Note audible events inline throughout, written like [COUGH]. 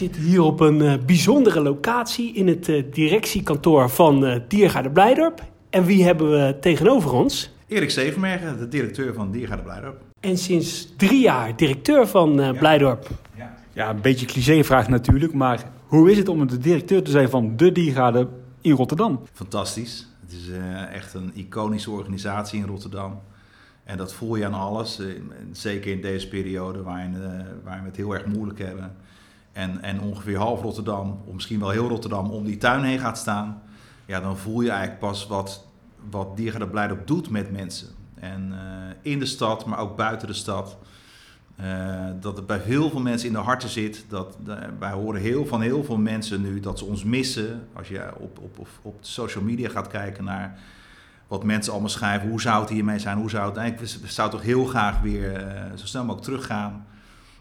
zitten hier op een uh, bijzondere locatie in het uh, directiekantoor van uh, Diergaarde Blijdorp. En wie hebben we tegenover ons? Erik Zevenbergen, de directeur van Diergaarde Blijdorp. En sinds drie jaar directeur van ja. Blijdorp. Ja. ja, een beetje cliché-vraag natuurlijk, maar hoe is het om de directeur te zijn van de Diergaarde in Rotterdam? Fantastisch. Het is echt een iconische organisatie in Rotterdam. En dat voel je aan alles, zeker in deze periode waarin, waarin we het heel erg moeilijk hebben en, en ongeveer half Rotterdam, of misschien wel heel Rotterdam, om die tuin heen gaat staan, ja, dan voel je eigenlijk pas wat, wat Diergaarde Blijdorp doet met mensen. En uh, in de stad, maar ook buiten de stad. Uh, dat het bij heel veel mensen in de harten zit. Dat, uh, wij horen heel, van heel veel mensen nu dat ze ons missen. Als je op, op, op, op social media gaat kijken naar wat mensen allemaal schrijven. Hoe zou het hiermee zijn? Hoe zou het eigenlijk? We zouden toch heel graag weer zo snel mogelijk teruggaan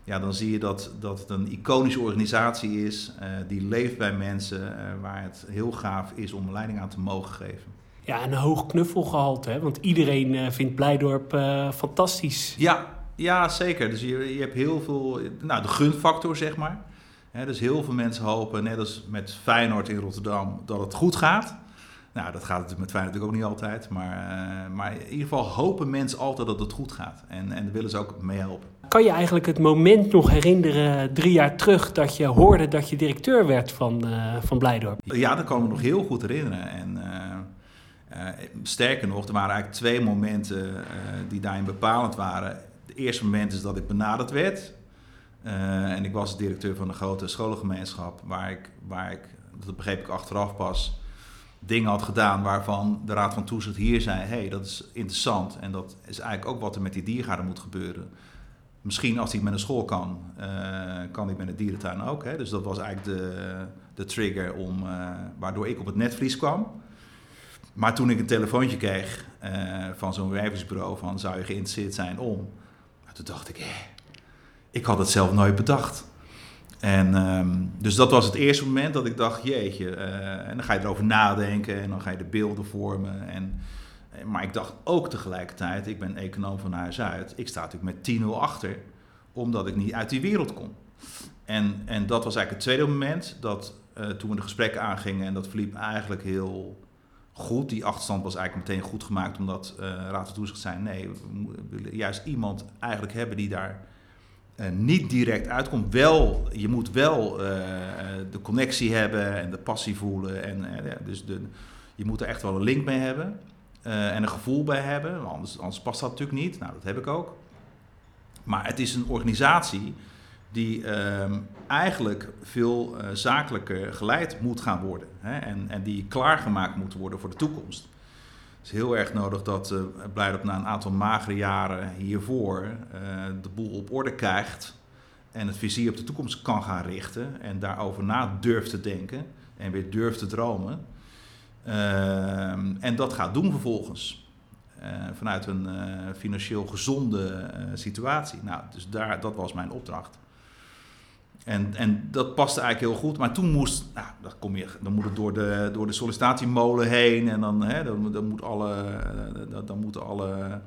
ja, dan zie je dat, dat het een iconische organisatie is, uh, die leeft bij mensen, uh, waar het heel gaaf is om leiding aan te mogen geven. Ja, en een hoog knuffelgehalte, hè? want iedereen uh, vindt Blijdorp fantastisch. Ja, ja, zeker. Dus je, je hebt heel veel, nou de gunfactor zeg maar. Dus heel veel mensen hopen, net als met Feyenoord in Rotterdam, dat het goed gaat. Nou, dat gaat natuurlijk met Feyenoord natuurlijk ook niet altijd. Maar, maar in ieder geval hopen mensen altijd dat het goed gaat. En, en daar willen ze ook mee helpen. Kan je eigenlijk het moment nog herinneren, drie jaar terug, dat je hoorde dat je directeur werd van, uh, van Blijdorp? Ja, dat kan ik me nog heel goed herinneren. En uh, uh, sterker nog, er waren eigenlijk twee momenten die daarin bepalend waren. Het eerste moment is dat ik benaderd werd. en ik was directeur van een grote scholengemeenschap, waar ik, waar ik, dat begreep ik achteraf pas, dingen had gedaan waarvan de Raad van Toezicht hier zei: hé, hey, dat is interessant. En dat is eigenlijk ook wat er met die diergaarden moet gebeuren. Misschien als hij met een school kan, uh, kan hij met een dierentuin ook. Hè? Dus dat was eigenlijk de, de trigger om, uh, waardoor ik op het netvlies kwam. Maar toen ik een telefoontje kreeg uh, van zo'n wervingsbureau van zou je geïnteresseerd zijn om, toen dacht ik, eh, ik had het zelf nooit bedacht. En um, dus dat was het eerste moment dat ik dacht, jeetje, en dan ga je erover nadenken en dan ga je de beelden vormen en maar ik dacht ook tegelijkertijd, ik ben econoom van huis uit, ik sta natuurlijk met 10-0 achter, omdat ik niet uit die wereld kom. En, en dat was eigenlijk het tweede moment, dat uh, toen we de gesprekken aangingen, en dat verliep eigenlijk heel goed. Die achterstand was eigenlijk meteen goed gemaakt, omdat uh, Raad van Toezicht zei, nee, we willen juist iemand eigenlijk hebben die daar uh, niet direct uitkomt. Wel, je moet wel de connectie hebben en de passie voelen. En, dus de, je moet er echt wel een link mee hebben. Uh, en een gevoel bij hebben. Anders, anders past dat natuurlijk niet. Nou, dat heb ik ook. Maar het is een organisatie die uh, eigenlijk veel uh, zakelijker geleid moet gaan worden. Hè? En, en die klaargemaakt moet worden voor de toekomst. Het is heel erg nodig dat uh, Blijdorp na een aantal magere jaren hiervoor de boel op orde krijgt. En het vizier op de toekomst kan gaan richten. En daarover na durft te denken. En weer durft te dromen. Uh, en dat gaat doen vervolgens. Uh, vanuit een uh, financieel gezonde eh, situatie. Nou, dus daar, dat was mijn opdracht. En, en dat paste eigenlijk heel goed. Maar toen moest, nou, dan, kom je, dan moet het door de, door de sollicitatiemolen heen. En dan, hè, dan, moet alle, dan, moeten alle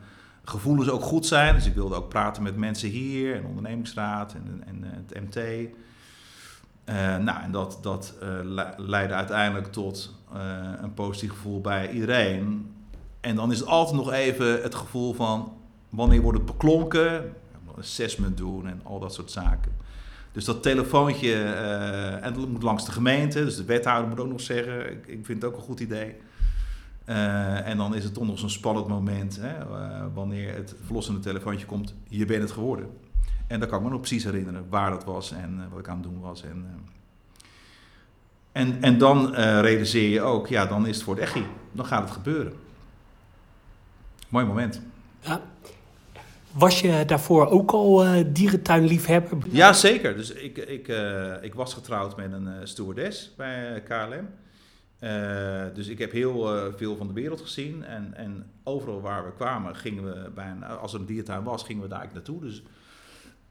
gevoelens ook goed zijn. Dus ik wilde ook praten met mensen hier en ondernemingsraad en, en, het MT. Nou, en dat, dat leidde uiteindelijk tot een positief gevoel bij iedereen. En dan is het altijd nog even het gevoel van wanneer wordt het beklonken, assessment doen en al dat soort zaken. Dus dat telefoontje, en dat moet langs de gemeente, dus de wethouder moet ook nog zeggen, ik, ik vind het ook een goed idee. en dan is het toch nog zo'n spannend moment, hè, wanneer het verlossende telefoontje komt, je bent het geworden. En daar kan ik me nog precies herinneren waar dat was en wat ik aan het doen was. En, en, en dan uh, realiseer je ook, ja, dan is het voor het echt. Dan gaat het gebeuren. Mooi moment. Ja. Was je daarvoor ook al dierentuinliefhebber? Ja, zeker. Dus ik, ik, ik was getrouwd met een stewardess bij KLM. dus ik heb heel veel van de wereld gezien. En, en overal waar we kwamen, gingen we bij een, als er een diertuin was, gingen we daar eigenlijk naartoe. Dus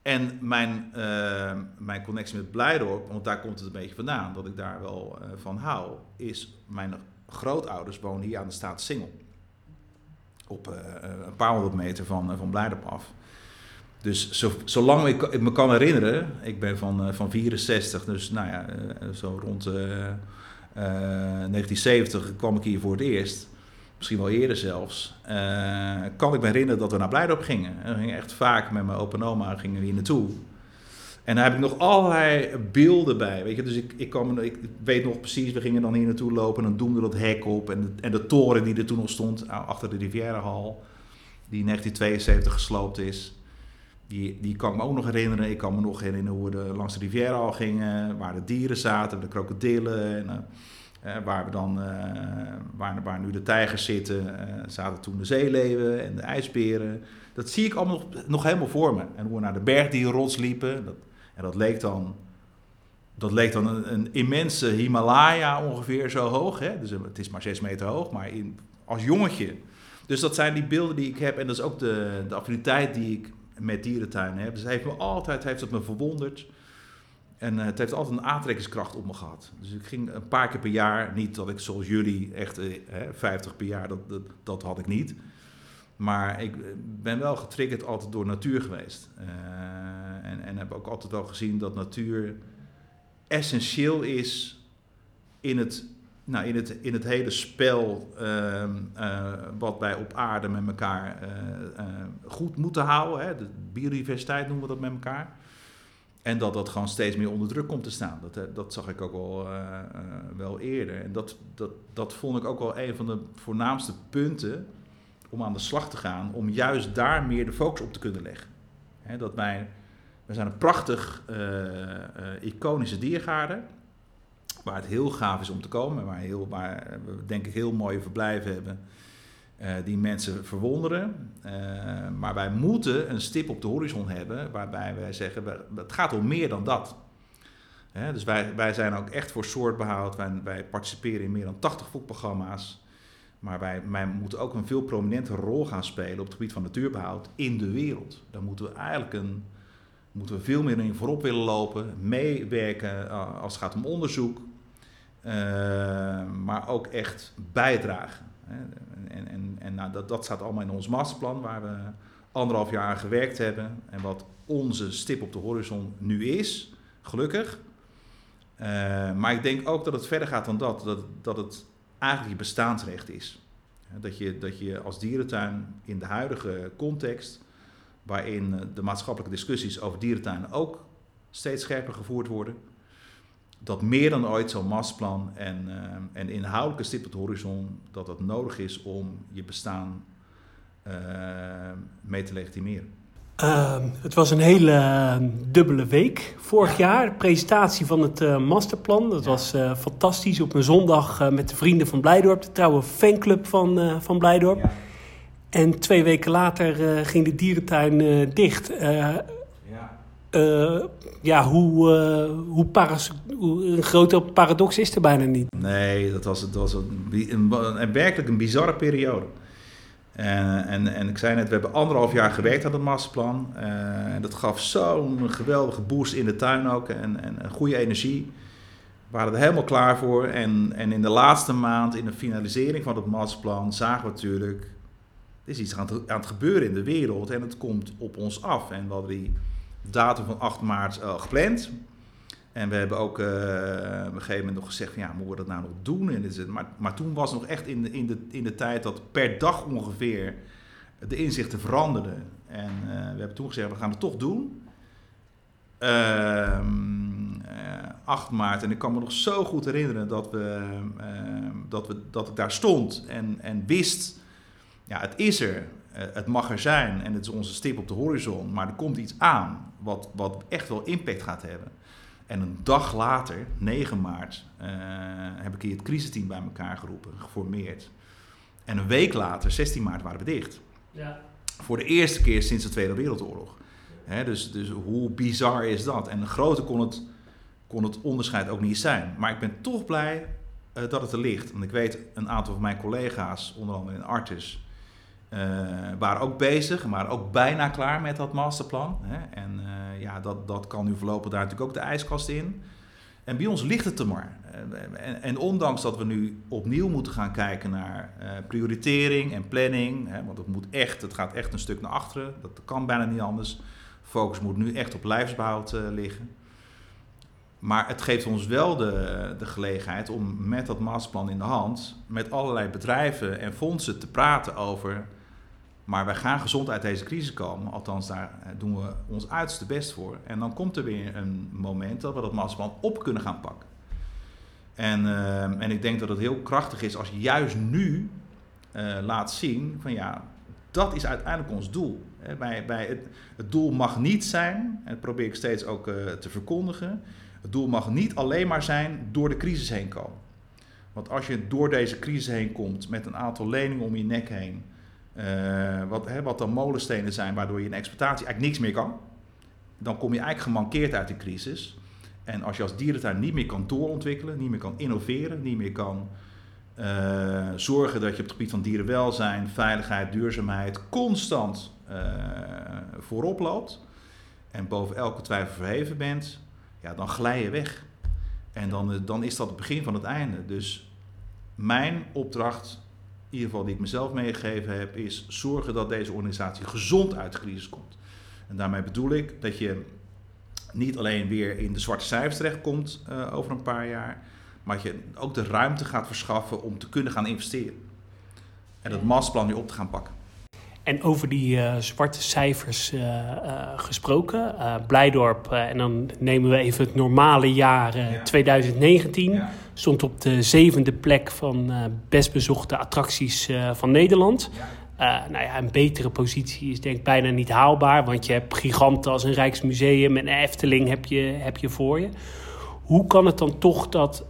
en mijn, uh, mijn connectie met Blijdorp, want daar komt het een beetje vandaan, dat ik daar wel uh, van hou, is mijn grootouders wonen hier aan de staat Singel. Op uh, een paar honderd meter van, van Blijdorp af. Dus zo, zolang ik, me kan herinneren, ik ben van, van 64, dus nou ja, zo rond 1970 kwam ik hier voor het eerst misschien wel eerder zelfs, uh, kan ik me herinneren dat we naar Blijdorp gingen. we gingen echt vaak met mijn opa en oma gingen we hier naartoe. En daar heb ik nog allerlei beelden bij. Weet je? Dus ik, ik, kwam, ik weet nog precies, we gingen dan hier naartoe lopen en dan doen we dat hek op. En de, en de toren die er toen nog stond, achter de Rivierenhal, die in 1972 gesloopt is. Die, die kan ik me ook nog herinneren. Ik kan me nog herinneren hoe we langs de Rivierenhal gingen, waar de dieren zaten, de krokodillen. En, uh, waar, we dan, uh, waar, waar nu de tijgers zitten, uh, zaten toen de zeeleeuwen en de ijsberen. Dat zie ik allemaal nog, nog helemaal voor me. En hoe we naar de bergdierrots liepen. Dat, en dat leek dan, dat leek dan een, een immense Himalaya ongeveer zo hoog. Hè? Dus het is maar zes meter hoog, maar in, als jongetje. Dus dat zijn die beelden die ik heb. En dat is ook de, de affiniteit die ik met dierentuinen heb. Dus heeft me altijd heeft het me verwonderd en uh, het heeft altijd een aantrekkingskracht op me gehad. Dus ik ging een paar keer per jaar, niet dat ik zoals jullie echt uh, 50 per jaar, dat, dat, had ik niet. Maar ik ben wel getriggerd altijd door natuur geweest. En, en heb ook altijd wel gezien dat natuur essentieel is in het, nou, in het, in het hele spel uh, wat wij op aarde met elkaar goed moeten houden. Hè. De biodiversiteit noemen we dat met elkaar. En dat dat gewoon steeds meer onder druk komt te staan. Dat, eh, dat zag ik ook wel, uh, uh, wel eerder. En dat, dat, dat vond ik ook wel een van de voornaamste punten om aan de slag te gaan. Om juist daar meer de focus op te kunnen leggen. Dat wij, we zijn een prachtig, iconische diergaarde. Waar het heel gaaf is om te komen. Waar, heel, waar we denk ik heel mooie verblijven hebben. Uh, die mensen verwonderen. Uh, maar wij moeten een stip op de horizon hebben waarbij wij zeggen, het gaat om meer dan dat. Dus wij, wij zijn ook echt voor soortbehoud. Wij, wij participeren in meer dan 80 voetprogramma's. Maar wij, wij moeten ook een veel prominentere rol gaan spelen op het gebied van natuurbehoud in de wereld. Daar moeten we eigenlijk een, moeten we veel meer in voorop willen lopen, meewerken uh, als het gaat om onderzoek, maar ook echt bijdragen. En, en, en nou, dat, dat staat allemaal in ons masterplan, waar we anderhalf jaar aan gewerkt hebben. En wat onze stip op de horizon nu is, gelukkig. Uh, maar ik denk ook dat het verder gaat dan dat. Dat, dat het eigenlijk je bestaansrecht is. Dat je, dat je als dierentuin in de huidige context, waarin de maatschappelijke discussies over dierentuinen ook steeds scherper gevoerd worden, dat meer dan ooit zo'n masterplan en, uh, en inhoudelijke stip op de horizon, dat dat nodig is om je bestaan uh, mee te legitimeren. Uh, het was een hele ehm, dubbele week vorig jaar. De presentatie van het uh, masterplan. Dat ja. was uh, fantastisch op een zondag met de vrienden van Blijdorp. De trouwe fanclub van, van Blijdorp. Ja. En twee weken later ging de dierentuin dicht. Ja ja, hoe, uh, hoe, hoe, een grote paradox is er bijna niet. Nee, dat was, dat was een, een, een werkelijk een bizarre periode. En, en, en ik zei net, we hebben anderhalf jaar gewerkt aan het masterplan. Uh, dat gaf zo'n geweldige boost in de tuin ook en, en, en goede energie. We waren er helemaal klaar voor. En, en in de laatste maand, in de finalisering van het masterplan, zagen we natuurlijk... Er is iets aan het, aan het gebeuren in de wereld en het komt op ons af. En we die datum van 8 maart uh, gepland. En we hebben ook uh, op een gegeven moment nog gezegd: van, ja, moeten we dat nou nog doen? En dit, maar, maar toen was nog echt in de, in, de, in de tijd dat per dag ongeveer de inzichten veranderden. En uh, we hebben toen gezegd: we gaan het toch doen. Uh, 8 maart, en ik kan me nog zo goed herinneren dat, we, ehm, dat, we, dat ik daar stond en, en wist: ja, het is er. Uh, het mag er zijn en het is onze stip op de horizon, maar er komt iets aan wat, wat echt wel impact gaat hebben. En een dag later, 9 maart, uh, heb ik hier het crisisteam bij elkaar geroepen, geformeerd. En een week later, 16 maart, waren we dicht. Ja. Voor de eerste keer sinds de Tweede Wereldoorlog. Dus, dus hoe bizar is dat? En groter kon het, kon het onderscheid ook niet zijn. Maar ik ben toch blij uh, dat het er ligt. Want ik weet, een aantal van mijn collega's, onder andere in Artis, waren ook bezig, maar ook bijna klaar met dat masterplan. Hè? En uh, ja, dat, dat kan nu voorlopig daar natuurlijk ook de ijskast in. En bij ons ligt het er maar. En, en, ondanks dat we nu opnieuw moeten gaan kijken naar prioritering en planning, hè, want het, moet echt, het gaat echt een stuk naar achteren, dat kan bijna niet anders, Focus moet nu echt op lijfsbehoud liggen. Maar het geeft ons wel de, de gelegenheid om met dat masterplan in de hand met allerlei bedrijven en fondsen te praten over. Maar wij gaan gezond uit deze crisis komen. Althans, daar doen we ons uiterste best voor. En dan komt er weer een moment dat we dat masterplan op kunnen gaan pakken. En, uh, en ik denk dat het heel krachtig is als je juist nu uh, laat zien van ja, dat is uiteindelijk ons doel. bij, bij het, doel mag niet zijn, en dat probeer ik steeds ook uh, te verkondigen, het doel mag niet alleen maar zijn door de crisis heen komen. Want als je door deze crisis heen komt met een aantal leningen om je nek heen, uh, wat, hè, wat dan molenstenen zijn waardoor je in exploitatie eigenlijk niks meer kan, dan kom je eigenlijk gemankeerd uit die crisis. En als je als dierentuin niet meer kan doorontwikkelen, niet meer kan innoveren, niet meer kan uh, zorgen dat je op het gebied van dierenwelzijn, veiligheid, duurzaamheid constant uh, voorop loopt en boven elke twijfel verheven bent, ja, dan glij je weg. En dan, dan is dat het begin van het einde. Dus mijn opdracht, in ieder geval die ik mezelf meegegeven heb, is zorgen dat deze organisatie gezond uit de crisis komt. En daarmee bedoel ik dat je niet alleen weer in de zwarte cijfers terechtkomt uh, over een paar jaar, maar dat je ook de ruimte gaat verschaffen om te kunnen gaan investeren. En dat masterplan nu op te gaan pakken. En over die uh, zwarte cijfers uh, uh, gesproken, Blijdorp, en dan nemen we even het normale jaar ja. 2019, ja. stond op de zevende plek van best bezochte attracties van Nederland. Ja. nou ja, een betere positie is denk ik bijna niet haalbaar, want je hebt giganten als een Rijksmuseum en een Efteling heb je, heb je voor je. Hoe kan het dan toch dat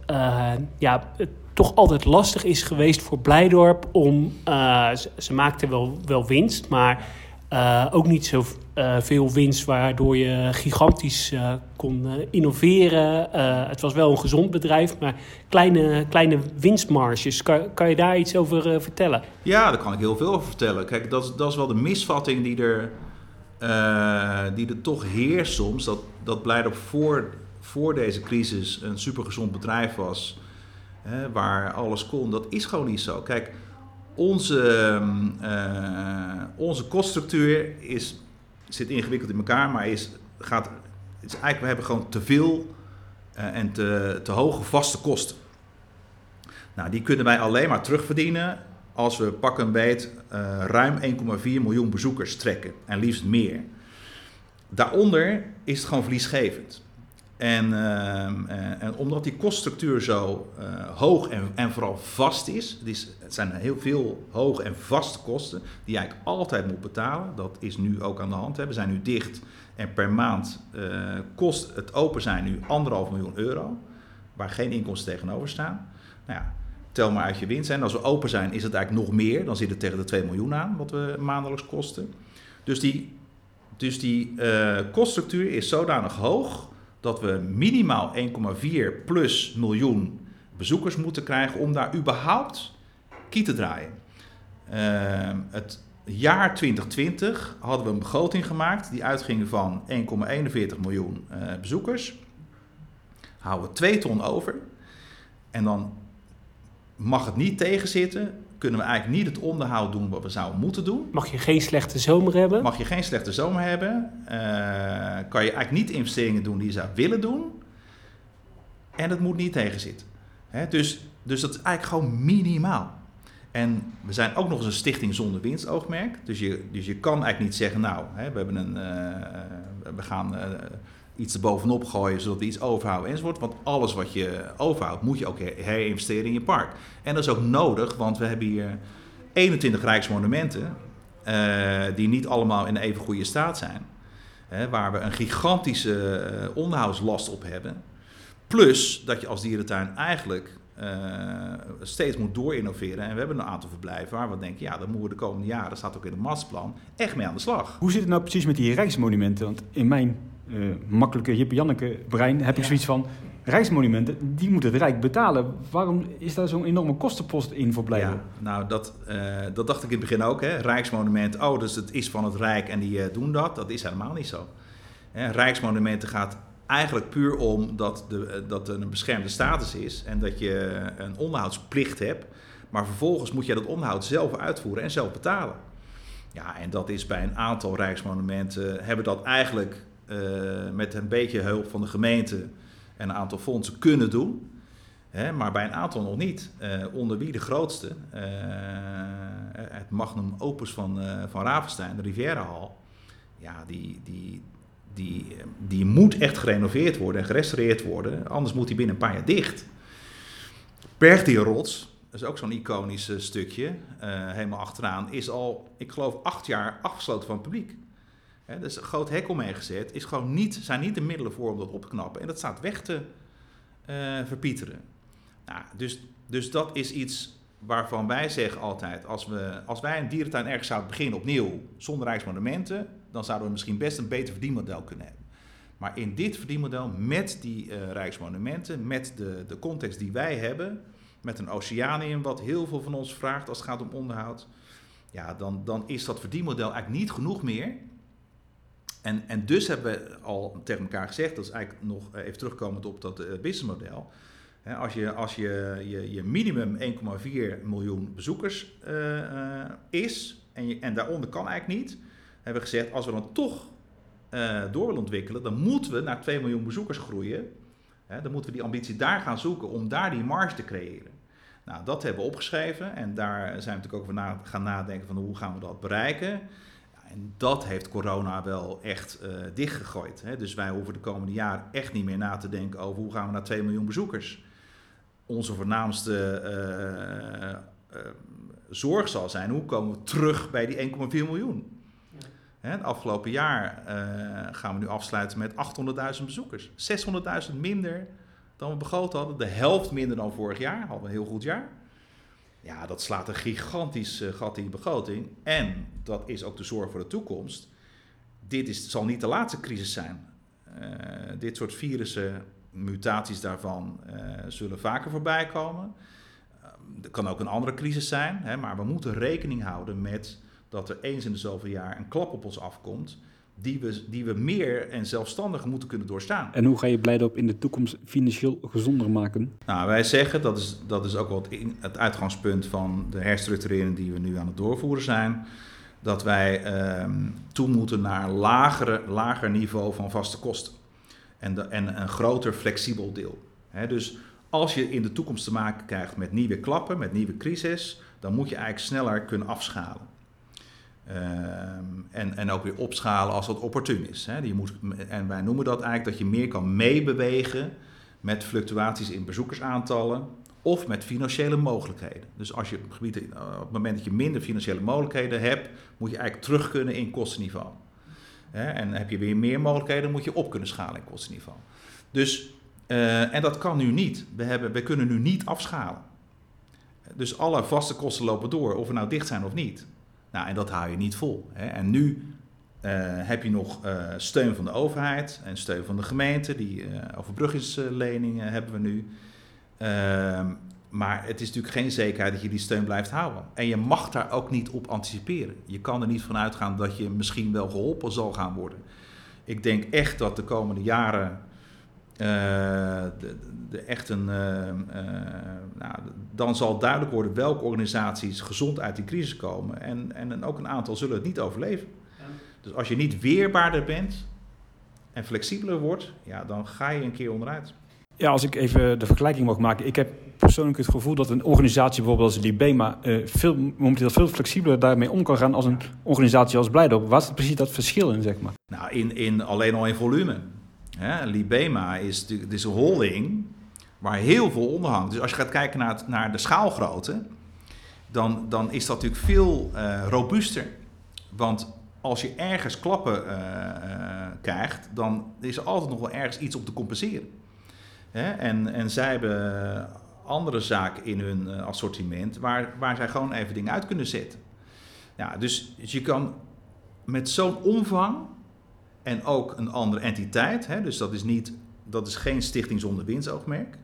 ja, het toch altijd lastig is geweest voor Blijdorp om. Uh, ze, ze maakten wel, wel winst, maar uh, ook niet zo uh, veel winst waardoor je gigantisch kon innoveren. het was wel een gezond bedrijf, maar kleine, kleine winstmarges. Kan, kan je daar iets over vertellen? Ja, daar kan ik heel veel over vertellen. Kijk, dat, dat is wel de misvatting die er, die er toch heerst soms. Dat, dat Blijdorp voor, voor deze crisis een supergezond bedrijf was waar alles kon. Dat is gewoon niet zo. Kijk, onze, uh, onze koststructuur is, zit ingewikkeld in elkaar, maar is, gaat, is eigenlijk, we hebben gewoon te veel uh, en te, te hoge vaste kosten. Nou, die kunnen wij alleen maar terugverdienen als we pakken een beet uh, ruim 1,4 miljoen bezoekers trekken en liefst meer. Daaronder is het gewoon verliesgevend. En, uh, en, omdat die koststructuur zo uh, hoog en, en, vooral vast is, het, is, zijn heel veel hoge en vaste kosten die je eigenlijk altijd moet betalen. Dat is nu ook aan de hand. We zijn nu dicht en per maand uh, kost het open zijn nu anderhalf miljoen euro, waar geen inkomsten tegenover staan. Nou ja, tel maar uit je winst. En als we open zijn is het eigenlijk nog meer, dan zit het tegen de 2 miljoen aan wat we maandelijks kosten. Dus die, dus die koststructuur is zodanig hoog dat we minimaal 1,4 plus miljoen bezoekers moeten krijgen om daar überhaupt kie te draaien. Uh, het jaar 2020 hadden we een begroting gemaakt die uitging van 1,41 miljoen uh, bezoekers. Houden we 2 ton over. En dan mag het niet tegenzitten kunnen we eigenlijk niet het onderhoud doen wat we zouden moeten doen. Mag je geen slechte zomer hebben? Mag je geen slechte zomer hebben. Uh, kan je eigenlijk niet investeringen doen die je zou willen doen. En het moet niet tegenzitten. Hè? Dus, dus dat is eigenlijk gewoon minimaal. En we zijn ook nog eens een stichting zonder winstoogmerk. Dus je, dus je kan eigenlijk niet zeggen, nou, hè, we, hebben een, uh, we gaan uh, iets erbovenop gooien zodat we iets overhouden enzovoort. Want alles wat je overhoudt moet je ook herinvesteren in je park. En dat is ook nodig, want we hebben hier 21 rijksmonumenten uh, die niet allemaal in even goede staat zijn. Hè, waar we een gigantische uh, onderhoudslast op hebben. Plus dat je als dierentuin eigenlijk uh, steeds moet doorinnoveren. En we hebben een aantal verblijven waar we denken, ja, dan moeten we de komende jaren, dat staat ook in het masterplan, echt mee aan de slag. Hoe zit het nou precies met die rijksmonumenten? Want in mijn uh, makkelijke Janneke brein heb ik zoiets van... Rijksmonumenten, die moeten het Rijk betalen. Waarom is daar zo'n enorme kostenpost in voor blijven? Ja, nou, dat, uh, dat dacht ik in het begin ook. Hè. Rijksmonument, oh, dus het is van het Rijk en die uh, doen dat. Dat is helemaal niet zo. Hè, Rijksmonumenten gaat eigenlijk puur om dat, de, dat er een beschermde status is... en dat je een onderhoudsplicht hebt. Maar vervolgens moet je dat onderhoud zelf uitvoeren en zelf betalen. Ja, en dat is bij een aantal rijksmonumenten, hebben dat eigenlijk met een beetje hulp van de gemeente en een aantal fondsen kunnen doen. Hè, maar bij een aantal nog niet. Onder wie de grootste, het magnum opus van, van Ravenstein, de Rivierahal. Ja, die, die, die, die moet echt gerenoveerd worden en gerestaureerd worden. Anders moet die binnen een paar jaar dicht. Bergdierrots, dat is ook zo'n iconisch stukje, uh, helemaal achteraan, is al, ik geloof, acht jaar afgesloten van het publiek. He, dus een groot hek omheen gezet, is gewoon niet, zijn niet de middelen voor om dat op te knappen. En dat staat weg te uh, verpieteren. Nou, dus, dus dat is iets waarvan wij zeggen altijd, als, we, als wij een dierentuin ergens zouden beginnen opnieuw, zonder rijksmonumenten, dan zouden we misschien best een beter verdienmodel kunnen hebben. Maar in dit verdienmodel, met die uh, rijksmonumenten, met de, de context die wij hebben, met een oceanium wat heel veel van ons vraagt als het gaat om onderhoud, ja, dan, dan is dat verdienmodel eigenlijk niet genoeg meer. En, en dus hebben we al tegen elkaar gezegd, dat is eigenlijk nog even terugkomend op dat uh, businessmodel. Als je, als je, je, minimum 1,4 miljoen bezoekers is en, je, en daaronder kan eigenlijk niet, hebben gezegd, als we dan toch door willen ontwikkelen, dan moeten we naar 2 miljoen bezoekers groeien. Hè, dan moeten we die ambitie daar gaan zoeken om daar die marge te creëren. Nou, dat hebben we opgeschreven en daar zijn we natuurlijk ook over gaan nadenken van hoe gaan we dat bereiken. En dat heeft corona wel echt uh, dichtgegooid. Hè? Dus wij hoeven de komende jaren echt niet meer na te denken over hoe gaan we naar 2 miljoen bezoekers. Onze voornaamste uh, zorg zal zijn hoe komen we terug bij die 1,4 miljoen. Het afgelopen jaar gaan we nu afsluiten met 800.000 bezoekers. 600.000 minder dan we begroot hadden. De helft minder dan vorig jaar. Hadden we een heel goed jaar. Ja, dat slaat een gigantisch uh, gat in de begroting. En dat is ook de zorg voor de toekomst. Dit is, zal niet de laatste crisis zijn. Uh, dit soort virussen, mutaties daarvan, zullen vaker voorbij komen. er kan ook een andere crisis zijn, hè, maar we moeten rekening houden met dat er eens in de zoveel jaar een klap op ons afkomt die we, die we meer en zelfstandiger moeten kunnen doorstaan. En hoe ga je Blijdorp in de toekomst financieel gezonder maken? Nou, wij zeggen, dat is, dat is ook wel het, het uitgangspunt van de herstructurering die we nu aan het doorvoeren zijn, dat wij ehm, toe moeten naar een lagere, lager niveau van vaste kosten. En, de, en een groter flexibel deel. dus als je in de toekomst te maken krijgt met nieuwe klappen, met nieuwe crisis, dan moet je eigenlijk sneller kunnen afschalen. Um, en, en ook weer opschalen als dat opportun is. Hè. Je moet, en wij noemen dat eigenlijk dat je meer kan meebewegen met fluctuaties in bezoekersaantallen of met financiële mogelijkheden. Dus als je op, gebied, op het moment dat je minder financiële mogelijkheden hebt, moet je eigenlijk terug kunnen in kostenniveau. Hè. En heb je weer meer mogelijkheden, moet je op kunnen schalen in kostenniveau. Dus, uh, en dat kan nu niet. We, hebben, we kunnen nu niet afschalen. Dus alle vaste kosten lopen door, of we nou dicht zijn of niet. Nou, en dat hou je niet vol. Hè. En nu uh, heb je nog uh, steun van de overheid en steun van de gemeente. Die uh, overbruggingsleningen hebben we nu. Ehm, maar het is natuurlijk geen zekerheid dat je die steun blijft houden. En je mag daar ook niet op anticiperen. Je kan er niet van uitgaan dat je misschien wel geholpen zal gaan worden. Ik denk echt dat de komende jaren de, de echt een, uh, uh, nou, dan zal duidelijk worden welke organisaties gezond uit die crisis komen. En, en ook een aantal zullen het niet overleven. Ja. Dus als je niet weerbaarder bent en flexibeler wordt, ja, dan ga je een keer onderuit. Ja, als ik even de vergelijking mag maken. Ik heb persoonlijk het gevoel dat een organisatie bijvoorbeeld als Libema veel, momenteel veel flexibeler daarmee om kan gaan als een organisatie als Blijdorp. Wat is precies dat verschil in, zeg maar? Nou, in, in, alleen al in volume. Hè, Libema is, is een holding waar heel veel onder hangt. Dus als je gaat kijken naar, naar de schaalgrootte, dan, dan is dat natuurlijk veel uh, robuuster. Want als je ergens klappen uh, uh, krijgt, dan is er altijd nog wel ergens iets om te compenseren. Hè? En, en zij hebben andere zaken in hun assortiment waar, waar zij gewoon even dingen uit kunnen zetten. Ja, dus je kan met zo'n omvang en ook een andere entiteit. Hè? Dus dat is, niet, dat is geen stichting zonder winstoogmerk.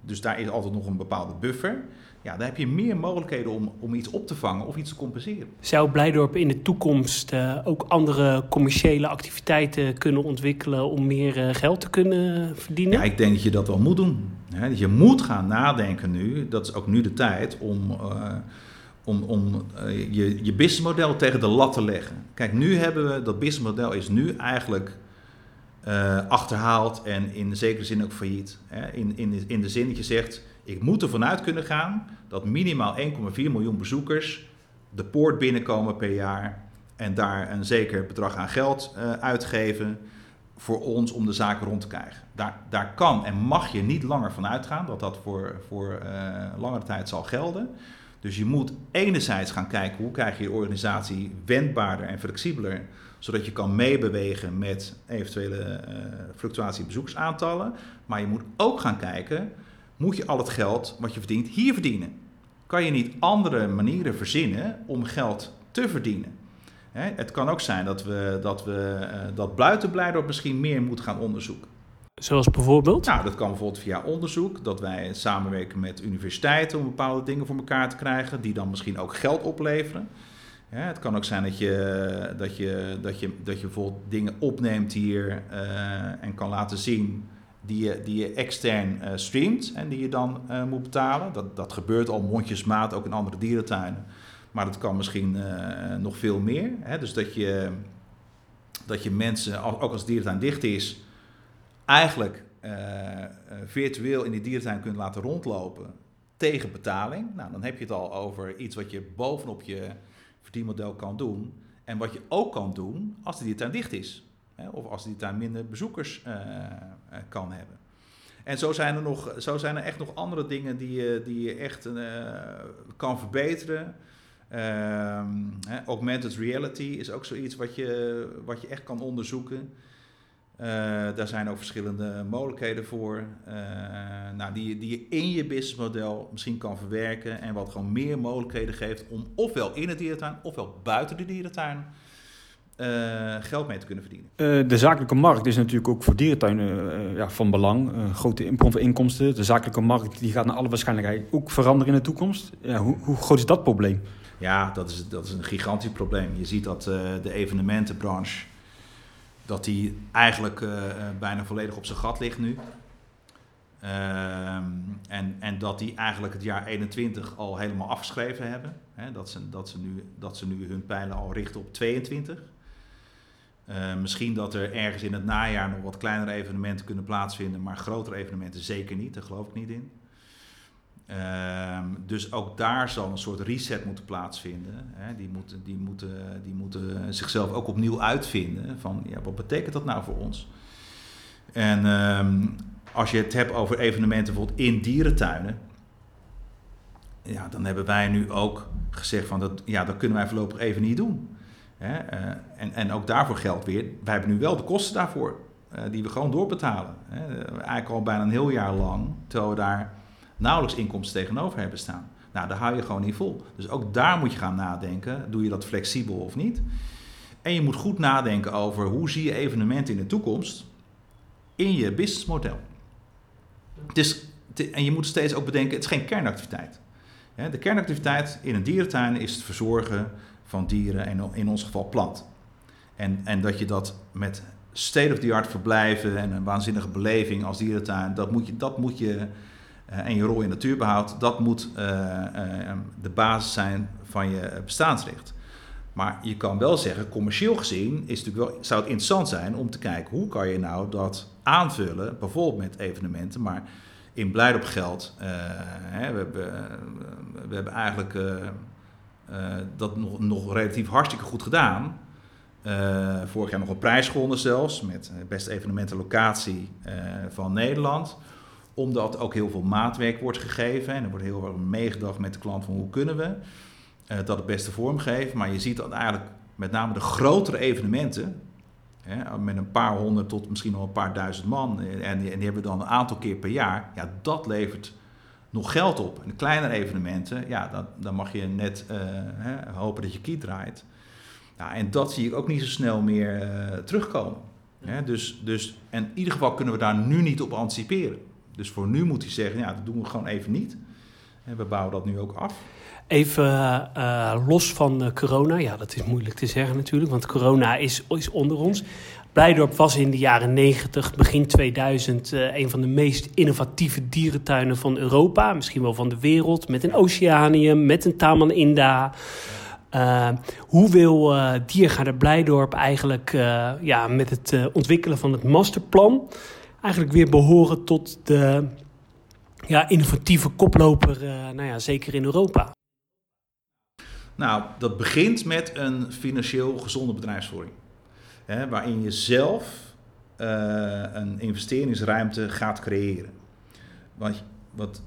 Dus daar is altijd nog een bepaalde buffer. Ja, daar heb je meer mogelijkheden om, om iets op te vangen of iets te compenseren. Zou Blijdorp in de toekomst uh, ook andere commerciële activiteiten kunnen ontwikkelen om meer uh, geld te kunnen verdienen? Ja, ik denk dat je dat wel moet doen. Hè? je moet gaan nadenken nu, dat is ook nu de tijd, om, uh, om, om uh, je, je businessmodel tegen de lat te leggen. Kijk, nu hebben we, dat businessmodel is nu eigenlijk uh, achterhaald en in zekere zin ook failliet. Hè? In, in, in de zin dat je zegt, ik moet ervan uit kunnen gaan dat minimaal 1,4 miljoen bezoekers de poort binnenkomen per jaar en daar een zeker bedrag aan geld uh, uitgeven voor ons om de zaken rond te krijgen. Daar, daar kan en mag je niet langer van uitgaan dat dat voor, voor langere tijd zal gelden. Dus je moet enerzijds gaan kijken hoe krijg je je organisatie wendbaarder en flexibeler, zodat je kan meebewegen met eventuele uh, fluctuatie bezoeksaantallen. Maar je moet ook gaan kijken, moet je al het geld wat je verdient hier verdienen? Kan je niet andere manieren verzinnen om geld te verdienen? Hè, het kan ook zijn dat we dat, we, uh, dat Bluitenblijdorp misschien meer moet gaan onderzoeken. Zoals bijvoorbeeld? Nou, dat kan bijvoorbeeld via onderzoek, dat wij samenwerken met universiteiten om bepaalde dingen voor elkaar te krijgen, die dan misschien ook geld opleveren. Het kan ook zijn dat je, dat, je, dat, je, dat je bijvoorbeeld dingen opneemt hier uh, en kan laten zien die je, die je extern uh, streamt en die je dan uh, moet betalen. Dat, dat gebeurt al mondjesmaat ook in andere dierentuinen. Maar dat kan misschien nog veel meer. Hè? Dus dat je, dat je mensen, ook als dierentuin dicht is, eigenlijk uh, uh, virtueel in die dierentuin kunt laten rondlopen tegen betaling. Nou, dan heb je het al over iets wat je bovenop je verdienmodel kan doen. En wat je ook kan doen als de dierentuin dicht is. Hè, of als de dierentuin minder bezoekers uh, kan hebben. En zo zijn, er nog, zo zijn er echt nog andere dingen die je, die je echt kan verbeteren. Ehm, augmented reality is ook zoiets wat je, wat je echt kan onderzoeken. Uh, daar zijn ook verschillende mogelijkheden voor. Uh, nou, die, die je in je businessmodel misschien kan verwerken. En wat gewoon meer mogelijkheden geeft om ofwel in het dierentuin ofwel buiten de dierentuin uh, geld mee te kunnen verdienen. de zakelijke markt is natuurlijk ook voor dierentuinen ja, van belang. grote bron van inkomsten. De zakelijke markt die gaat naar alle waarschijnlijkheid ook veranderen in de toekomst. Ja, hoe, hoe groot is dat probleem? Ja, dat is, dat is een gigantisch probleem. Je ziet dat de evenementenbranche dat die eigenlijk uh, bijna volledig op zijn gat ligt nu. Uh, en, en dat die eigenlijk het jaar 21 al helemaal afgeschreven hebben. Dat, ze, dat, ze nu, dat ze nu hun pijlen al richten op 22. Uh, misschien dat er ergens in het najaar nog wat kleinere evenementen kunnen plaatsvinden, maar grotere evenementen zeker niet, daar geloof ik niet in. Uh, dus ook daar zal een soort reset moeten plaatsvinden. Hè. Die, moeten, die, moeten, die moeten zichzelf ook opnieuw uitvinden. Van ja, wat betekent dat nou voor ons? En um, als je het hebt over evenementen bijvoorbeeld in dierentuinen. Ja, dan hebben wij nu ook gezegd van dat, ja, dat kunnen wij voorlopig even niet doen. Hè. Uh, en, en ook daarvoor geldt weer, wij hebben nu wel de kosten daarvoor. Uh, die we gewoon doorbetalen. Hè. Eigenlijk al bijna een heel jaar lang. Terwijl we daar nauwelijks inkomsten tegenover hebben staan. Nou, daar hou je gewoon niet vol. Dus ook daar moet je gaan nadenken. Doe je dat flexibel of niet? En je moet goed nadenken over hoe zie je evenementen in de toekomst in je businessmodel. En je moet steeds ook bedenken, het is geen kernactiviteit. De kernactiviteit in een dierentuin is het verzorgen van dieren en in ons geval plant. En, en dat je dat met state-of-the-art verblijven en een waanzinnige beleving als dierentuin, dat moet je, dat moet je en je rol in natuurbehoud, dat moet uh, uh, de basis zijn van je bestaansrecht. Maar je kan wel zeggen, commercieel gezien is het wel, zou het interessant zijn om te kijken hoe kan je nou dat aanvullen, bijvoorbeeld met evenementen, maar in Blijdorp geld. Hè, we, hebben, we hebben eigenlijk dat nog, nog relatief hartstikke goed gedaan. vorig jaar nog een prijs gewonnen zelfs, met beste evenementenlocatie van Nederland omdat ook heel veel maatwerk wordt gegeven. En er wordt heel erg meegedacht met de klant van hoe kunnen we uh, dat het beste vormgeven. Maar je ziet dat eigenlijk met name de grotere evenementen, hè, met een paar honderd tot misschien wel een paar duizend man, en, en die hebben we dan een aantal keer per jaar, ja, dat levert nog geld op. En de kleinere evenementen, ja, dan, dan mag je net uh, hè, hopen dat je kiet draait. Ja, en dat zie ik ook niet zo snel meer uh, terugkomen. Hè, dus, dus, en in ieder geval kunnen we daar nu niet op anticiperen. Dus voor nu moet hij zeggen, ja, dat doen we gewoon even niet. En we bouwen dat nu ook af. Even uh, los van uh, corona, ja, dat is moeilijk te zeggen natuurlijk, want corona is, is onder ons. Blijdorp was in de jaren 90, begin 2000 uh, een van de meest innovatieve dierentuinen van Europa, misschien wel van de wereld, met een oceanium, met een Taman Inda. Uh, hoe wil uh, Diergaarde Blijdorp eigenlijk ja, met het ontwikkelen van het masterplan eigenlijk weer behoren tot de ja, innovatieve koploper, nou ja, zeker in Europa? Nou, dat begint met een financieel gezonde bedrijfsvoering. Hè, waarin je zelf een investeringsruimte gaat creëren. Want, wat,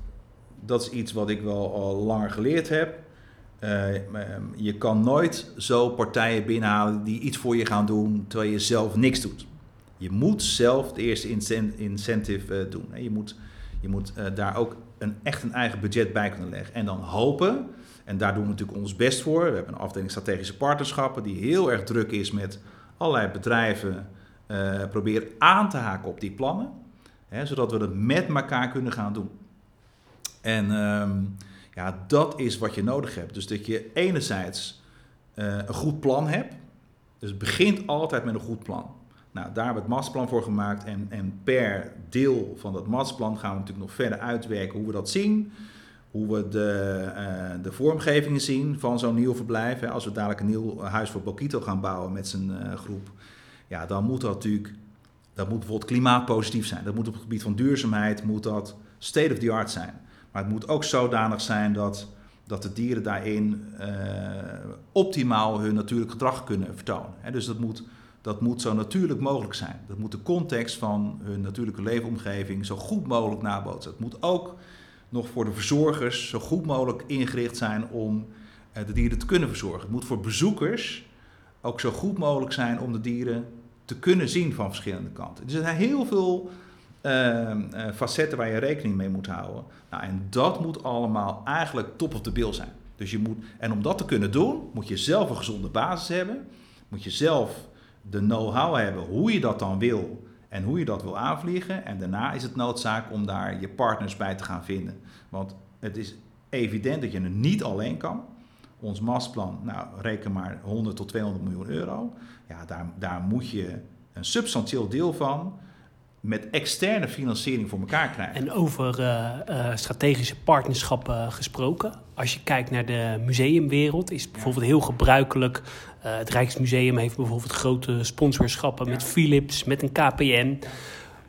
dat is iets wat ik wel al langer geleerd heb. Uh, je kan nooit zo partijen binnenhalen die iets voor je gaan doen terwijl je zelf niks doet. Je moet zelf het eerste incentive uh, doen. Je moet, je moet uh, daar ook een, echt een eigen budget bij kunnen leggen. En dan hopen, en daar doen we natuurlijk ons best voor. We hebben een afdeling strategische partnerschappen die heel erg druk is met allerlei bedrijven. proberen aan te haken op die plannen. Hè, zodat we dat met elkaar kunnen gaan doen. En... Um, ja, dat is wat je nodig hebt. Dus dat je enerzijds uh, een goed plan hebt. Dus het begint altijd met een goed plan. Nou, daar hebben we het masterplan voor gemaakt. En, en per deel van dat masterplan gaan we natuurlijk nog verder uitwerken hoe we dat zien. Hoe we de, uh, de vormgevingen zien van zo'n nieuw verblijf. Als we dadelijk een nieuw huis voor Bokito gaan bouwen met zijn uh, groep. Ja, dan moet dat natuurlijk... Dat moet bijvoorbeeld klimaatpositief zijn. Dat moet op het gebied van duurzaamheid moet dat state of the art zijn. Maar het moet ook zodanig zijn dat, dat de dieren daarin uh, optimaal hun natuurlijk gedrag kunnen vertonen. dus dat moet, dat moet zo natuurlijk mogelijk zijn. Dat moet de context van hun natuurlijke leefomgeving zo goed mogelijk nabootsen. Het moet ook nog voor de verzorgers zo goed mogelijk ingericht zijn om uh, de dieren te kunnen verzorgen. Het moet voor bezoekers ook zo goed mogelijk zijn om de dieren te kunnen zien van verschillende kanten. Dus er zijn heel veel uh, facetten waar je rekening mee moet houden. Nou, en dat moet allemaal eigenlijk top of the bill zijn. Dus je moet, en om dat te kunnen doen, moet je zelf een gezonde basis hebben. Moet je zelf de know-how hebben hoe je dat dan wil en hoe je dat wil aanvliegen. En daarna is het noodzaak om daar je partners bij te gaan vinden. Want het is evident dat je het niet alleen kan. Ons masterplan, nou reken maar 100 tot 200 miljoen euro. Ja, daar, daar moet je een substantieel deel van met externe financiering voor elkaar krijgen. En over uh, uh, strategische partnerschappen gesproken. Als je kijkt naar de museumwereld, is het bijvoorbeeld heel gebruikelijk. Uh, het Rijksmuseum heeft bijvoorbeeld grote sponsorschappen ja. met Philips, met een KPN.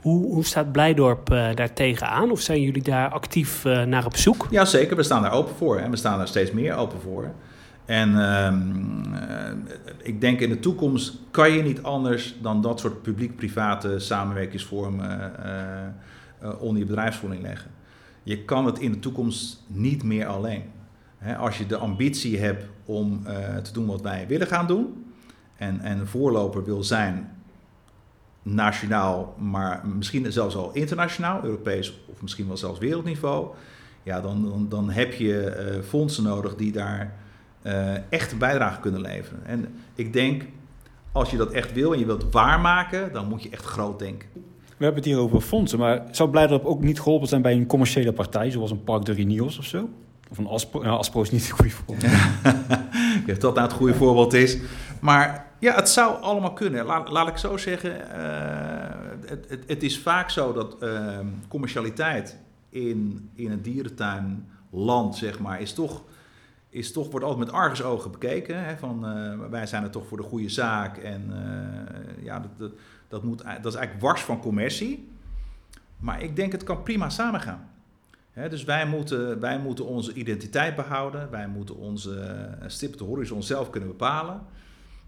Hoe, hoe staat Blijdorp daar tegenaan? Of zijn jullie daar actief naar op zoek? Ja, zeker. We staan daar open voor. En we staan daar steeds meer open voor. En uh, ik denk in de toekomst kan je niet anders dan dat soort publiek-private samenwerkingsvormen uh, uh, onder je bedrijfsvoering leggen. Je kan het in de toekomst niet meer alleen. Als je de ambitie hebt om te doen wat wij willen gaan doen en, en voorloper wil zijn, nationaal, maar misschien zelfs al internationaal, Europees of misschien wel zelfs wereldniveau, ja, dan, dan, dan heb je fondsen nodig die daar uh, echt een bijdrage kunnen leveren. En ik denk, als je dat echt wil en je wilt waarmaken, dan moet je echt groot denken. We hebben het hier over fondsen, maar zou Blijdorp ook niet geholpen zijn bij een commerciële partij, zoals een Park de Renios of zo? Of een Aspro, nou, Aspro is niet het goede voorbeeld. [LAUGHS] ja, dat nou het goede voorbeeld is. Maar ja, het zou allemaal kunnen. Laat, laat ik zo zeggen, uh, het, het, het, is vaak zo dat uh, commercialiteit in, in een dierentuinland, zeg maar, is toch is toch, wordt altijd met argusogen bekeken. Hè, van, uh, wij zijn er toch voor de goede zaak. En uh, ja, dat, dat, dat, moet, dat is eigenlijk wars van commercie. Maar ik denk het kan prima samengaan. Hè, dus wij moeten, wij moeten onze identiteit behouden. Wij moeten onze eh, stip op de horizon zelf kunnen bepalen.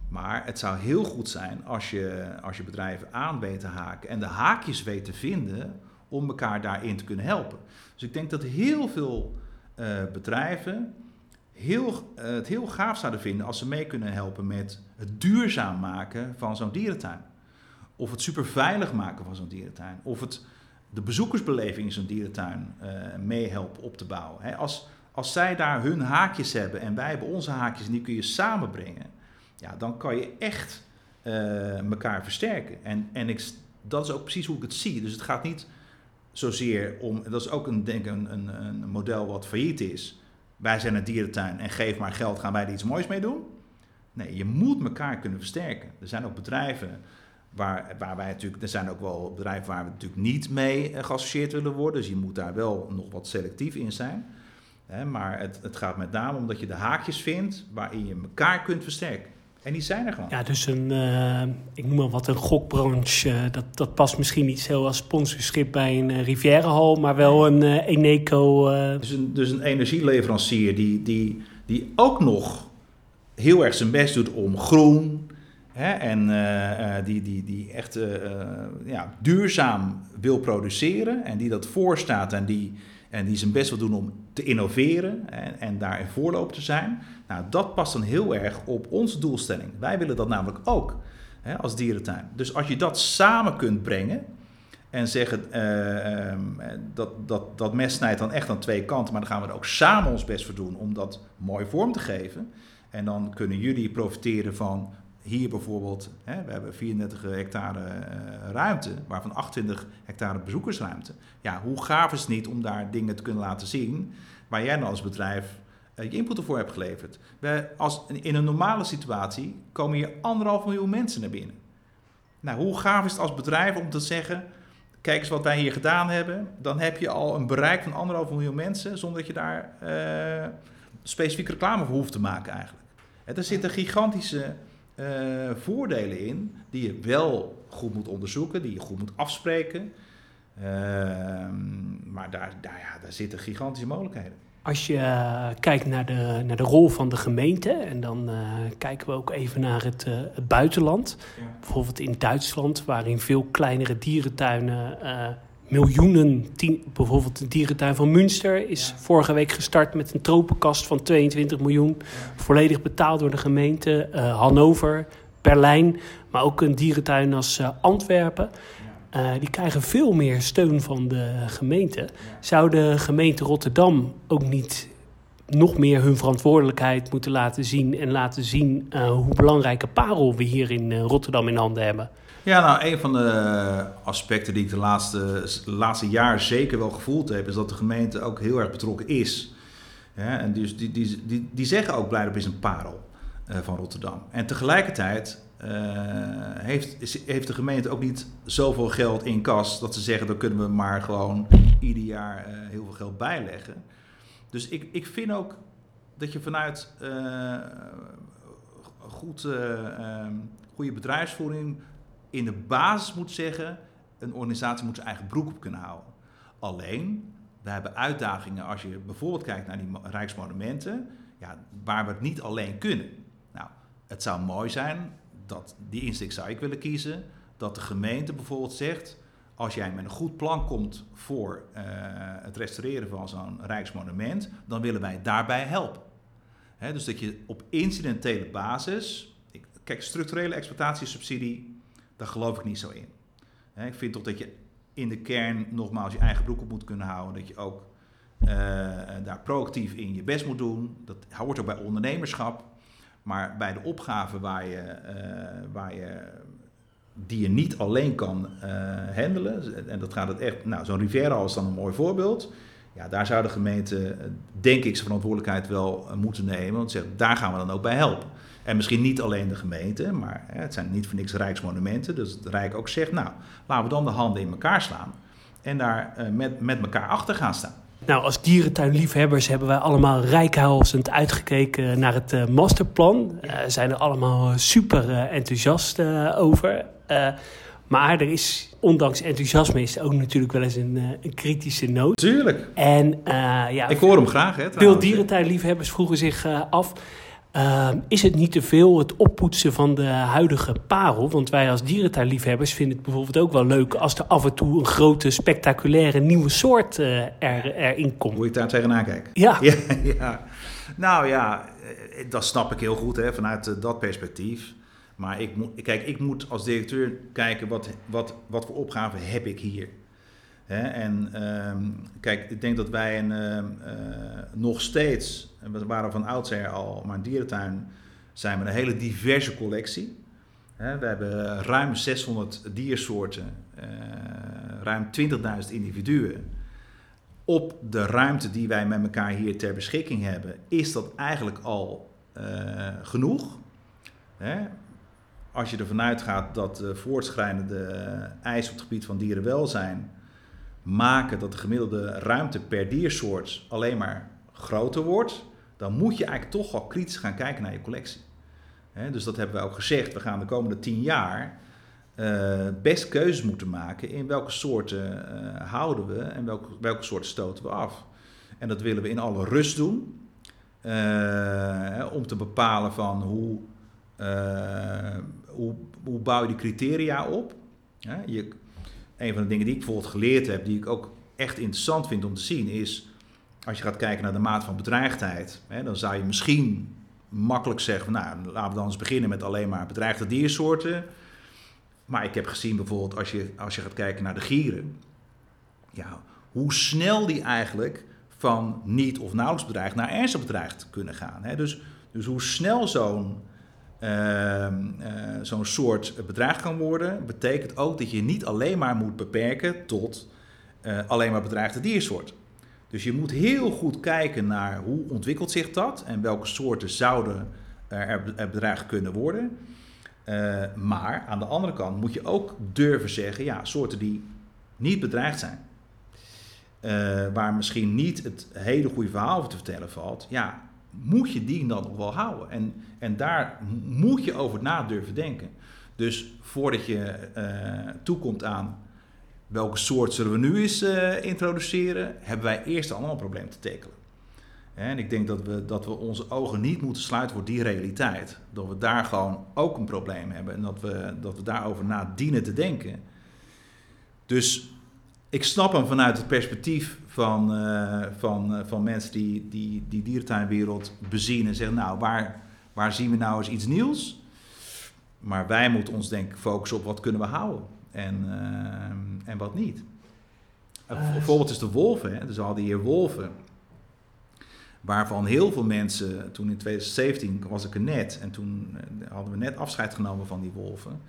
Maar het zou heel goed zijn als je, als je bedrijven aan weet te haken en de haakjes weet te vinden om elkaar daarin te kunnen helpen. Dus ik denk dat heel veel bedrijven heel, uh, het heel gaaf zouden vinden als ze mee kunnen helpen met het duurzaam maken van zo'n dierentuin. Of het super veilig maken van zo'n dierentuin. Of het de bezoekersbeleving in zo'n dierentuin uh, meehelpen op te bouwen. Als, als zij daar hun haakjes hebben en wij hebben onze haakjes en die kun je samenbrengen, ja, dan kan je echt elkaar versterken. En, en ik, dat is ook precies hoe ik het zie. Dus het gaat niet zozeer om, dat is ook een, denk een, een, een model wat failliet is wij zijn een dierentuin en geef maar geld, gaan wij er iets moois mee doen? Nee, je moet elkaar kunnen versterken. Er zijn ook bedrijven Waar, waar wij natuurlijk, er zijn ook wel bedrijven waar we natuurlijk niet mee eh, geassocieerd willen worden. Dus je moet daar wel nog wat selectief in zijn. Maar het, het gaat met name om dat je de haakjes vindt waarin je elkaar kunt versterken. En die zijn er gewoon. Ja, dus een, uh, ik noem maar wat, een gokbranche. Uh, dat, dat past misschien niet zo als sponsorschip bij een uh, Rivierenhal, maar wel een Eneco. Dus, een, dus een energieleverancier die, die, die ook nog heel erg zijn best doet om groen hè, en die, die, die echt ja, duurzaam wil produceren en die dat voorstaat en die, en die zijn best wil doen om te innoveren en, en daar in voorloop te zijn. Nou, dat past dan heel erg op onze doelstelling. Wij willen dat namelijk ook hè, als dierentuin. Dus als je dat samen kunt brengen en zeggen uh, dat, dat, dat mes snijdt dan echt aan twee kanten, maar dan gaan we er ook samen ons best voor doen om dat mooi vorm te geven. En dan kunnen jullie profiteren van hier bijvoorbeeld, hè, we hebben 34 hectare uh, ruimte, waarvan 28 hectare bezoekersruimte. Ja, hoe gaaf is het niet om daar dingen te kunnen laten zien waar jij nou als bedrijf uh, je input ervoor hebt geleverd. We, als, in een normale situatie komen hier anderhalf miljoen mensen naar binnen. Nou, hoe gaaf is het als bedrijf om te zeggen, kijk eens wat wij hier gedaan hebben. Dan heb je al een bereik van anderhalf miljoen mensen zonder dat je daar uh, specifiek reclame voor hoeft te maken eigenlijk. er zitten gigantische uh, voordelen in die je wel goed moet onderzoeken, die je goed moet afspreken. Uh, maar daar, daar, ja, daar zitten gigantische mogelijkheden. Als je uh, kijkt naar de, naar de rol van de gemeente, en dan uh, kijken we ook even naar het, uh, het buitenland. Ja. Bijvoorbeeld in Duitsland, waarin veel kleinere dierentuinen miljoenen, bijvoorbeeld de dierentuin van Münster is vorige week gestart met een tropenkast van 22 miljoen. Volledig betaald door de gemeente. Uh, Hannover, Berlijn, maar ook een dierentuin als uh, Antwerpen. Uh, die krijgen veel meer steun van de gemeente. Zou de gemeente Rotterdam ook niet nog meer hun verantwoordelijkheid moeten laten zien en laten zien hoe belangrijke parel we hier in Rotterdam in handen hebben? Ja, nou, een van de aspecten die ik de laatste, laatste jaar zeker wel gevoeld heb, is dat de gemeente ook heel erg betrokken is. En dus die, die, die, die zeggen ook Blijdorp is een parel uh, van Rotterdam. En tegelijkertijd uh, heeft, heeft de gemeente ook niet zoveel geld in kas dat ze zeggen, dan kunnen we maar gewoon ieder jaar uh, heel veel geld bijleggen. Dus ik, ik vind ook dat je vanuit goed, goede bedrijfsvoering in de basis moet zeggen, een organisatie moet zijn eigen broek op kunnen houden. Alleen, we hebben uitdagingen als je bijvoorbeeld kijkt naar die rijksmonumenten, ja, waar we het niet alleen kunnen. Nou, het zou mooi zijn dat die insteek zou ik willen kiezen, dat de gemeente bijvoorbeeld zegt, als jij met een goed plan komt voor uh, het restaureren van zo'n rijksmonument, dan willen wij daarbij helpen. He, dus dat je op incidentele basis, kijk, structurele exploitatiesubsidie, daar geloof ik niet zo in. ik vind toch dat je in de kern nogmaals je eigen broek op moet kunnen houden. Dat je ook uh, daar proactief in je best moet doen. Dat hoort ook bij ondernemerschap. Maar bij de opgaven waar je, uh, waar je, die je niet alleen kan uh, handelen, en dat gaat het echt, nou, zo'n Riviera is dan een mooi voorbeeld. Ja, daar zou de gemeente, denk ik, zijn verantwoordelijkheid wel moeten nemen. Want zeggen, daar gaan we dan ook bij helpen. En misschien niet alleen de gemeente, maar het zijn niet voor niks rijksmonumenten. Dus het Rijk ook zegt, nou, laten we dan de handen in elkaar slaan. En daar uh, met, met elkaar achter gaan staan. Nou, als dierentuinliefhebbers hebben wij allemaal rijkhalsend uitgekeken naar het uh, masterplan. Uh, zijn er allemaal super enthousiast over. maar er is, ondanks enthousiasme, is ook natuurlijk wel eens een, een kritische noot. Tuurlijk. En, ja, Ik hoor hem graag, hè? Veel dierentuinliefhebbers vroegen zich af uh, is het niet te veel het oppoetsen van de huidige parel? Want wij als dierentuinliefhebbers vinden het bijvoorbeeld ook wel leuk als er af en toe een grote, spectaculaire nieuwe soort uh, er, erin komt. Hoe je daar tegenaan kijkt. Ja. [LAUGHS] ja, ja. Nou ja, eh, dat snap ik heel goed hè, vanuit uh, dat perspectief. Maar ik moet, kijk, ik moet als directeur kijken wat, wat, wat voor opgaven heb ik hier. En um, kijk, ik denk dat wij een, uh, nog steeds, we waren van oudsher al, maar een dierentuin zijn we een hele diverse collectie. We hebben ruim 600 diersoorten, uh, ruim 20.000 individuen. Op de ruimte die wij met elkaar hier ter beschikking hebben, is dat eigenlijk al genoeg. Hè? als je ervan uitgaat dat de voortschrijdende eisen op het gebied van dierenwelzijn maken dat de gemiddelde ruimte per diersoort alleen maar groter wordt, dan moet je eigenlijk toch wel kritisch gaan kijken naar je collectie. dus dat hebben we ook gezegd. We gaan de komende tien jaar uh, best keuzes moeten maken in welke soorten uh, houden we en welke, welke soorten stoten we af. En dat willen we in alle rust doen. Uh, om te bepalen van hoe, hoe, hoe bouw je die criteria op. je, een van de dingen die ik bijvoorbeeld geleerd heb, die ik ook echt interessant vind om te zien, is als je gaat kijken naar de maat van bedreigdheid, hè, dan zou je misschien makkelijk zeggen, nou laten we dan eens beginnen met alleen maar bedreigde diersoorten. Maar ik heb gezien bijvoorbeeld als je, als je gaat kijken naar de gieren, ja, hoe snel die eigenlijk van niet of nauwelijks bedreigd naar ernstig bedreigd kunnen gaan. Hè. Dus, dus hoe snel zo'n Ehm, eh, zo'n soort bedreigd kan worden, betekent ook dat je niet alleen maar moet beperken tot uh, alleen maar bedreigde diersoorten. Dus je moet heel goed kijken naar hoe ontwikkelt zich dat en welke soorten zouden er bedreigd kunnen worden. Uh, maar aan de andere kant moet je ook durven zeggen, ja, soorten die niet bedreigd zijn, waar misschien niet het hele goede verhaal over te vertellen valt, ja, moet je die dan nog wel houden? En, en daar moet je over na durven denken. Dus voordat je uh, toekomt aan welke soort zullen we nu eens uh, introduceren, hebben wij eerst allemaal een probleem te tekelen. En ik denk dat we, dat we onze ogen niet moeten sluiten voor die realiteit. Dat we daar gewoon ook een probleem hebben en dat we, dat we daarover na dienen te denken. Dus ik snap hem vanuit het perspectief van, uh, van, uh, van mensen die, die die dierentuinwereld bezien en zeggen, nou, waar, waar zien we nou eens iets nieuws? Maar wij moeten ons denk ik focussen op wat kunnen we houden en, uh, en wat niet. Een voorbeeld is de wolven. Hè? Dus al die heer wolven, waarvan heel veel mensen, toen in 2017 was ik er net en toen hadden we net afscheid genomen van die wolven.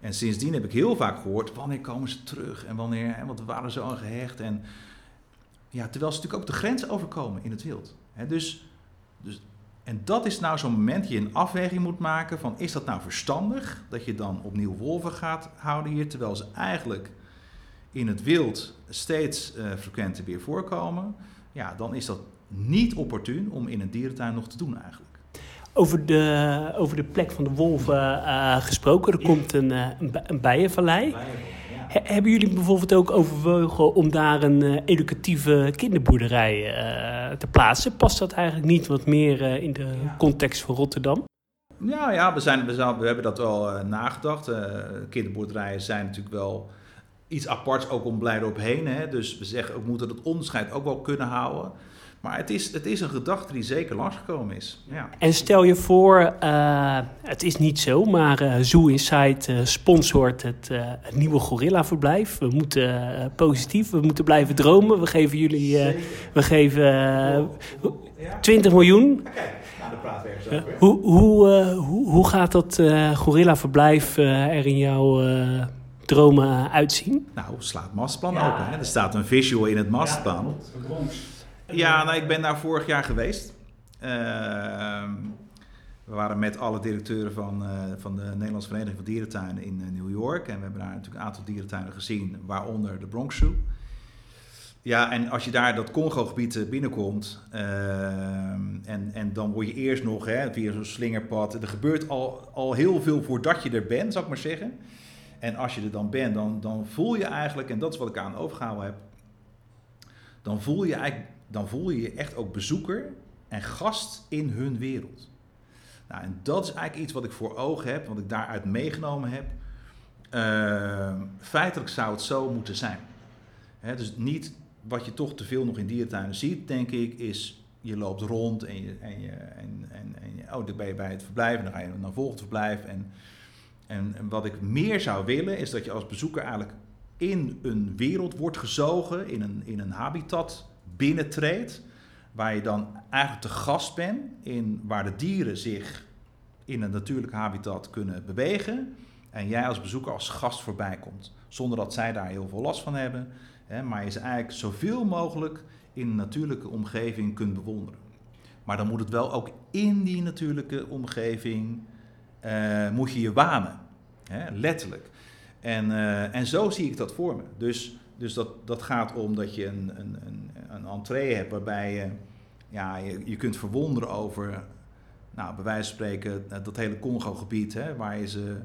En sindsdien heb ik heel vaak gehoord, wanneer komen ze terug en wanneer, want we waren zo aan gehecht. En ja, terwijl ze natuurlijk ook de grens overkomen in het wild. dus, dus, en dat is nou zo'n moment dat je een afweging moet maken van is dat nou verstandig dat je dan opnieuw wolven gaat houden hier, terwijl ze eigenlijk in het wild steeds uh, frequenter weer voorkomen. Ja, dan is dat niet opportun om in een dierentuin nog te doen eigenlijk. Over de, over de plek van de wolven uh, gesproken, er komt een, uh, een bijenvallei. Hebben jullie bijvoorbeeld ook overwogen om daar een uh, educatieve kinderboerderij uh, te plaatsen? Past dat eigenlijk niet wat meer uh, in de context van Rotterdam? Ja, ja we, zijn, we, zijn, we hebben dat wel nagedacht. kinderboerderijen zijn natuurlijk wel iets aparts ook om Blijdorp heen. Hè? Dus we zeggen, we moeten dat onderscheid ook wel kunnen houden. Maar het is, het is een gedachte die zeker langsgekomen is. Ja. En stel je voor, uh, het is niet zo, maar uh, Zoo Insight uh, sponsort het, het nieuwe Gorilla-verblijf. We moeten positief, we moeten blijven dromen. We geven jullie, we geven 20 miljoen. Okay. hoe, hoe, hoe, hoe gaat dat Gorilla-verblijf er in jouw dromen uitzien? Nou, slaat masterplan ja. open. Hè? Er staat een visual in het masterplan. Ja, ja, nou, ik ben daar vorig jaar geweest. Ehm, we waren met alle directeuren van, uh, van de Nederlandse Vereniging van Dierentuinen in uh, New York. En we hebben daar natuurlijk een aantal dierentuinen gezien, waaronder de Bronx Zoo. Ja, en als je daar dat Congo-gebied eh, binnenkomt, ehm, en, en dan word je eerst nog hè, via zo'n slingerpad. Er gebeurt al, al heel veel voordat je er bent, zou ik maar zeggen. En als je er dan bent, dan, dan voel je eigenlijk, en dat is wat ik aan overgehouden heb, dan voel je eigenlijk dan voel je je echt ook bezoeker en gast in hun wereld. Nou, en dat is eigenlijk iets wat ik voor ogen heb, wat ik daaruit meegenomen heb. Uh, feitelijk zou het zo moeten zijn. dus niet wat je toch te veel nog in dierentuinen ziet, denk ik, is je loopt rond en je, en je, en, en, en oh, dan ben je bij het verblijf en dan ga je naar volgend verblijf. En, en, en wat ik meer zou willen, is dat je als bezoeker eigenlijk in een wereld wordt gezogen, in een, in een habitat binnentreedt, waar je dan eigenlijk te gast bent in waar de dieren zich in een natuurlijke habitat kunnen bewegen en jij als bezoeker als gast voorbij komt, zonder dat zij daar heel veel last van hebben, hè, maar je ze eigenlijk zoveel mogelijk in een natuurlijke omgeving kunt bewonderen. Maar dan moet het wel ook in die natuurlijke omgeving eh, moet je je wanen. Hè, letterlijk. En, eh, en zo zie ik dat voor me. Dus, dus dat, dat gaat om dat je een, een, een, een entree hebt waarbij je, ja, je, je kunt verwonderen over, nou, bij wijze van spreken, dat hele Congo-gebied, waar, je ze,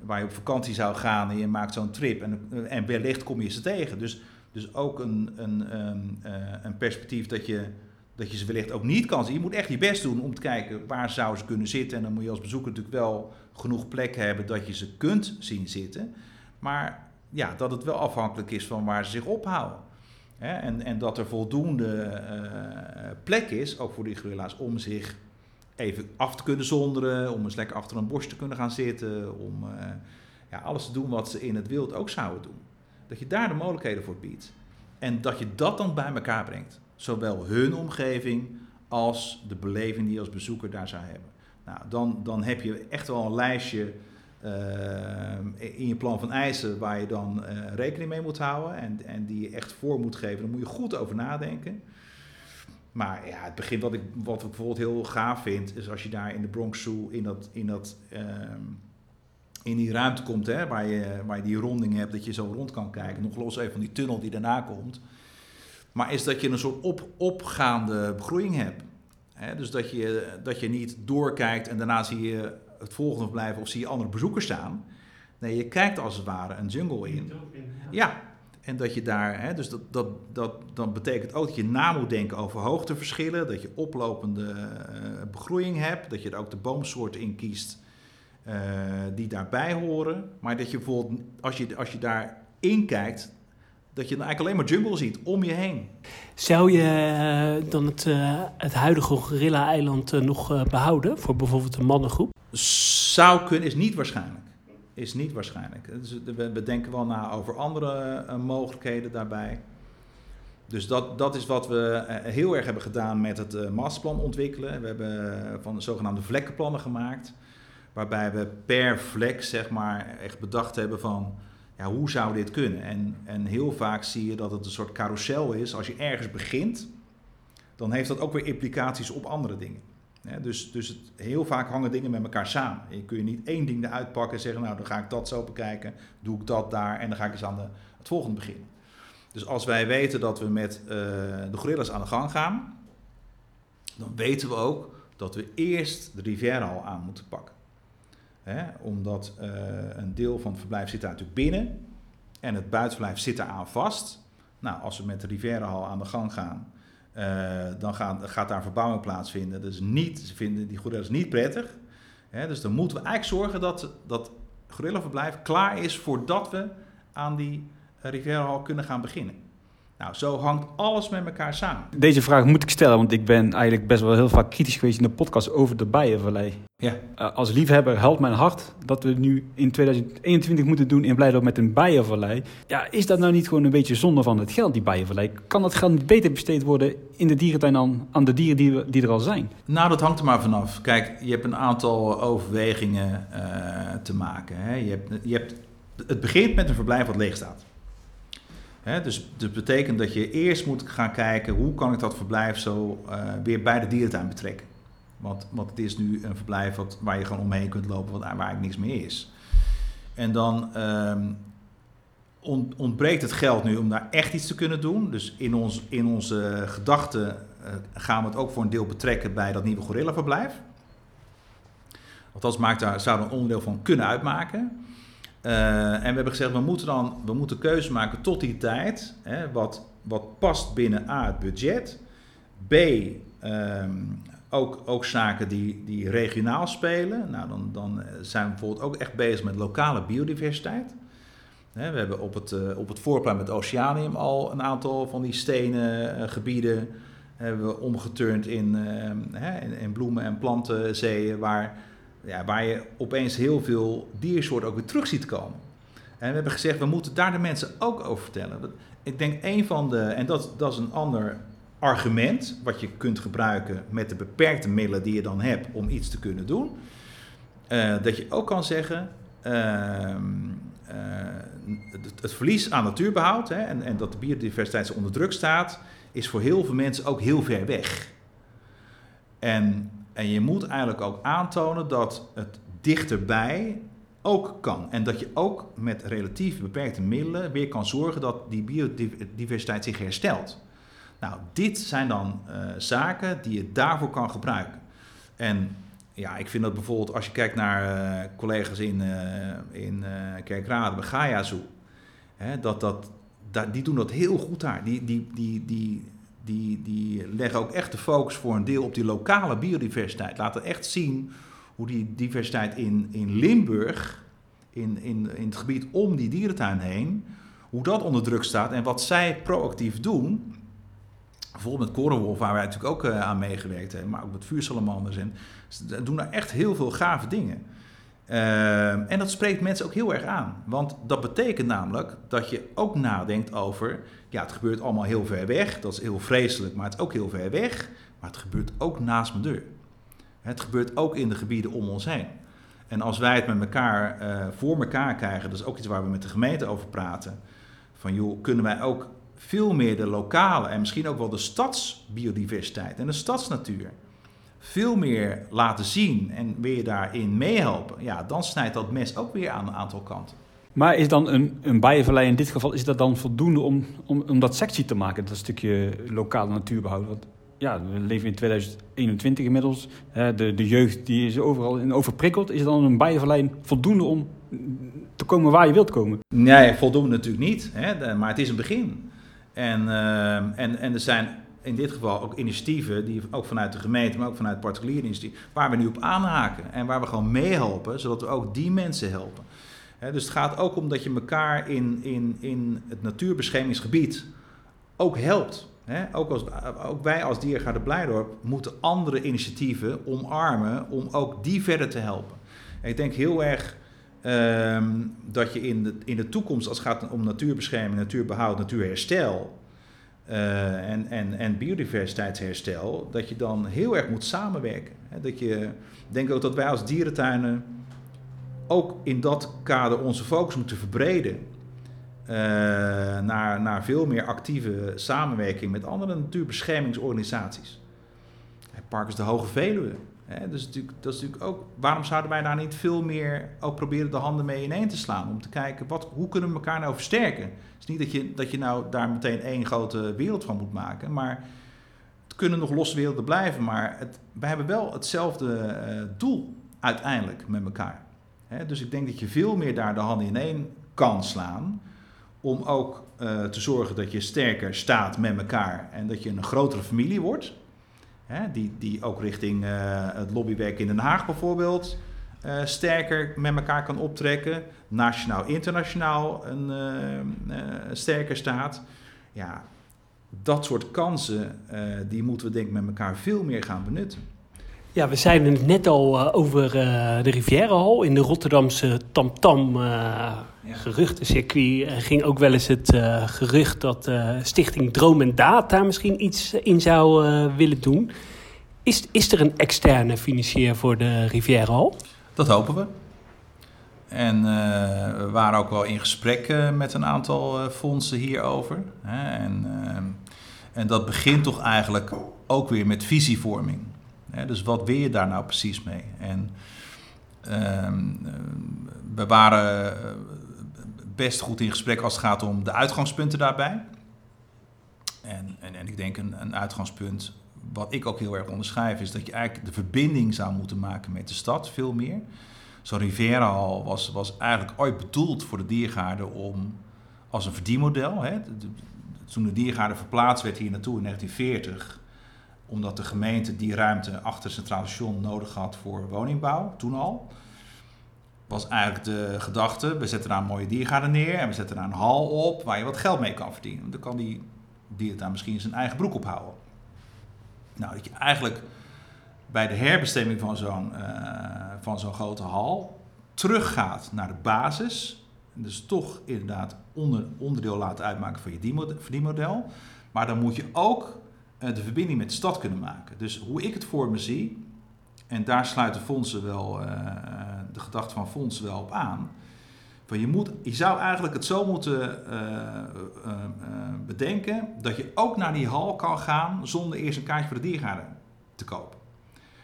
waar je op vakantie zou gaan en je maakt zo'n trip en, en wellicht kom je ze tegen. Dus, dus ook een, een, een, eh, een perspectief dat je, dat je ze wellicht ook niet kan zien. Je moet echt je best doen om te kijken waar zou ze kunnen zitten. En dan moet je als bezoeker natuurlijk wel genoeg plek hebben dat je ze kunt zien zitten. Maar ja, dat het wel afhankelijk is van waar ze zich ophouden. Hè? En, en dat er voldoende uh, plek is, ook voor die gorilla's, om zich even af te kunnen zonderen, om eens lekker achter een bos te kunnen gaan zitten, om uh, ja, alles te doen wat ze in het wild ook zouden doen. Dat je daar de mogelijkheden voor biedt. En dat je dat dan bij elkaar brengt. Zowel hun omgeving als de beleving die je als bezoeker daar zou hebben. Nou, dan, dan heb je echt wel een lijstje uh, in je plan van eisen waar je dan uh, rekening mee moet houden en, en die je echt voor moet geven. Daar moet je goed over nadenken. Maar ja, het begin wat ik, wat ik bijvoorbeeld heel gaaf vind, is als je daar in de Bronx Zoo in, dat, in, dat, uh, in die ruimte komt, hè, waar, je, waar je die ronding hebt, dat je zo rond kan kijken. Nog los even van die tunnel die daarna komt. Maar is dat je een soort op, opgaande begroeiing hebt. Hè? Dus dat je, dat je niet doorkijkt en daarna zie je het volgende blijven of zie je andere bezoekers staan. Nee, je kijkt als het ware een jungle in. Ja, en dat je daar, hè, dus dat, dat, dat, dat betekent ook dat je na moet denken over hoogteverschillen, dat je oplopende uh, begroeiing hebt, dat je er ook de boomsoorten in kiest uh, die daarbij horen. Maar dat je bijvoorbeeld, als je, als je daarin kijkt, dat je dan eigenlijk alleen maar jungle ziet om je heen. Zou je uh, dan het, het huidige gorilla-eiland nog behouden voor bijvoorbeeld een mannengroep? Zou kunnen, is niet waarschijnlijk. Is niet waarschijnlijk. We, denken wel na over andere mogelijkheden daarbij. Dus dat, dat is wat we heel erg hebben gedaan met het masterplan ontwikkelen. We hebben van de zogenaamde vlekkenplannen gemaakt. Waarbij we per vlek zeg maar echt bedacht hebben van ja, hoe zou dit kunnen? En, en heel vaak zie je dat het een soort carousel is. Als je ergens begint, dan heeft dat ook weer implicaties op andere dingen. dus, dus het, heel vaak hangen dingen met elkaar samen. Je kun je niet één ding eruit pakken en zeggen, nou dan ga ik dat zo bekijken, doe ik dat daar en dan ga ik eens aan de, het volgende beginnen. Dus als wij weten dat we met uh, de gorillas aan de gang gaan, dan weten we ook dat we eerst de Riviera al aan moeten pakken. Hè, omdat uh, een deel van het verblijf zit daar natuurlijk binnen en het buitenverblijf zit daar aan vast. Nou, als we met de Riviera al aan de gang gaan, uh, dan gaat, gaat daar verbouwing plaatsvinden. Dus niet, ze vinden die gorillas niet prettig. Hè, dus dan moeten we eigenlijk zorgen dat dat gorillaverblijf klaar is voordat we aan die Riviera Hall kunnen gaan beginnen. Nou, zo hangt alles met elkaar samen. Deze vraag moet ik stellen, want ik ben eigenlijk best wel heel vaak kritisch geweest in de podcast over de Bijenvallei. Ja. Uh, als liefhebber helpt mijn hart dat we nu in 2021 moeten doen in Blijdorp met een Bijenvallei. Ja, is dat nou niet gewoon een beetje zonde van het geld, die Bijenvallei? Kan dat geld niet beter besteed worden in de dierentuin aan, aan de dieren die, we, die er al zijn? Nou, dat hangt er maar vanaf. Kijk, je hebt een aantal overwegingen uh, te maken. Hè. Je hebt, je hebt, het begint met een verblijf wat leeg staat. Dus dat betekent dat je eerst moet gaan kijken hoe kan ik dat verblijf zo uh, weer bij de dierentuin betrekken. Want, want het is nu een verblijf wat, waar je gewoon omheen kunt lopen, wat, waar eigenlijk niks meer is. En dan on, ontbreekt het geld nu om daar echt iets te kunnen doen. Dus in, ons, in onze gedachten uh, gaan we het ook voor een deel betrekken bij dat nieuwe gorillaverblijf. Althans, maakt daar, zou er een onderdeel van kunnen uitmaken. Uh, en we hebben gezegd, we moeten dan we moeten keuze maken tot die tijd. Hè, wat, wat past binnen A, het budget. B, um, ook, ook zaken die, die regionaal spelen. Nou, dan, dan zijn we bijvoorbeeld ook echt bezig met lokale biodiversiteit. We hebben op het, uh, op het voorplein met Oceanium al een aantal van die stenen uh, gebieden hebben we omgeturnd in, in, in bloemen- en plantenzeeën waar ja, waar je opeens heel veel diersoorten ook weer terug ziet komen. En we hebben gezegd, we moeten daar de mensen ook over vertellen. Ik denk een van de, en dat, dat is een ander argument wat je kunt gebruiken met de beperkte middelen die je dan hebt om iets te kunnen doen. Uh, dat je ook kan zeggen, uh, het, het, verlies aan natuurbehoud hè, en, en dat de biodiversiteit onder druk staat, is voor heel veel mensen ook heel ver weg. En en je moet eigenlijk ook aantonen dat het dichterbij ook kan. En dat je ook met relatief beperkte middelen weer kan zorgen dat die biodiversiteit zich herstelt. Nou, dit zijn dan uh, zaken die je daarvoor kan gebruiken. En ja, ik vind dat bijvoorbeeld als je kijkt naar uh, collega's in, uh, in Kerkrade, bij Gaia Zoo, hè, dat, dat, dat, die doen dat heel goed daar. Die, die, die, die, die, die leggen ook echt de focus voor een deel op die lokale biodiversiteit. Laten echt zien hoe die diversiteit in, in Limburg, in, in, in het gebied om die dierentuin heen, hoe dat onder druk staat en wat zij proactief doen. Bijvoorbeeld met Korenwolf, waar wij natuurlijk ook uh, aan meegewerkt hebben, maar ook met vuursalamanders. En ze doen daar echt heel veel gave dingen. Uh, en dat spreekt mensen ook heel erg aan. Want dat betekent namelijk dat je ook nadenkt over, ja, het gebeurt allemaal heel ver weg. Dat is heel vreselijk, maar het is ook heel ver weg. Maar het gebeurt ook naast mijn deur. Het gebeurt ook in de gebieden om ons heen. En als wij het met elkaar uh, voor elkaar krijgen, dat is ook iets waar we met de gemeente over praten. Van joh, kunnen wij ook veel meer de lokale en misschien ook wel de stadsbiodiversiteit en de stadsnatuur veel meer laten zien en weer daarin meehelpen, ja, dan snijdt dat mes ook weer aan een aantal kanten. Maar is dan een, een bijenvallei in dit geval, is dat dan voldoende om, om, om dat sectie te maken, dat stukje lokale natuurbehoud? Want ja, we leven in 2021 inmiddels. De, de jeugd die is overal in overprikkeld. Is dan een bijenvallei voldoende om te komen waar je wilt komen? Nee, voldoende natuurlijk niet. Hè? Maar het is een begin. En, uh, en, en er zijn in dit geval ook initiatieven, die ook vanuit de gemeente, maar ook vanuit particuliere initiatieven, waar we nu op aanhaken en waar we gewoon meehelpen, zodat we ook die mensen helpen. dus het gaat ook om dat je elkaar in, in, in het natuurbeschermingsgebied ook helpt. ook, als, ook wij als Diergaarde Blijdorp moeten andere initiatieven omarmen om ook die verder te helpen. ik denk heel erg ehm, dat je in de, in de toekomst, als het gaat om natuurbescherming, natuurbehoud, natuurherstel, uh, en, en, en biodiversiteitsherstel, dat je dan heel erg moet samenwerken. Dat je, denk ook dat wij als dierentuinen ook in dat kader onze focus moeten verbreden. Uh, naar, naar veel meer actieve samenwerking met andere natuurbeschermingsorganisaties. Parkers de Hoge Veluwe dus natuurlijk, dat is natuurlijk ook, waarom zouden wij daar niet veel meer ook proberen de handen mee ineen te slaan? Om te kijken, wat, hoe kunnen we elkaar nou versterken? Het is niet dat je, dat je nou daar meteen één grote wereld van moet maken, maar het kunnen nog losse werelden blijven. Maar het, hebben wel hetzelfde uh, doel uiteindelijk met elkaar. dus ik denk dat je veel meer daar de handen ineen kan slaan. Om ook uh, te zorgen dat je sterker staat met elkaar en dat je een grotere familie wordt. Hè, die, die ook richting uh, het lobbywerk in Den Haag bijvoorbeeld uh, sterker met elkaar kan optrekken. Nationaal, internationaal een uh, sterker staat. Ja, dat soort kansen, die moeten we denk ik met elkaar veel meer gaan benutten. Ja, we zeiden het net al over de Rivierenhal in de Rotterdamse Tamtam -tam, geruchtencircuit. Er ging ook wel eens het gerucht dat Stichting Droom en Daad daar misschien iets in zou willen doen. Is, is er een externe financier voor de Rivierenhal? Dat hopen we. En we waren ook wel in gesprek met een aantal fondsen hierover. Hè? En, en dat begint toch eigenlijk ook weer met visievorming. Hè? Dus wat wil je daar nou precies mee? En ehm, we waren best goed in gesprek als het gaat om de uitgangspunten daarbij. En, en, en ik denk een, een uitgangspunt wat ik ook heel erg onderschrijf, is dat je eigenlijk de verbinding zou moeten maken met de stad, veel meer. Zo'n Riviera was, was eigenlijk ooit bedoeld voor de diergaarden om als een verdienmodel. Hè, toen de diergaarden verplaatst werd hier naartoe in 1940, omdat de gemeente die ruimte achter het Centraal Station nodig had voor woningbouw, toen al. Was eigenlijk de gedachte: we zetten daar een mooie diergaarden neer en we zetten daar een hal op waar je wat geld mee kan verdienen. Dan kan die diertuin misschien zijn eigen broek ophouden. Nou, dat je eigenlijk bij de herbestemming van zo'n uh, van zo'n grote hal teruggaat naar de basis. Dus toch inderdaad onder, onderdeel laten uitmaken van je verdienmodel. Maar dan moet je ook uh, de verbinding met de stad kunnen maken. Dus hoe ik het voor me zie, en daar sluiten fondsen wel, uh, de gedachte van fondsen wel op aan. Van je, moet, je zou eigenlijk het zo moeten uh, uh, bedenken dat je ook naar die hal kan gaan zonder eerst een kaartje voor de diergaarden te kopen.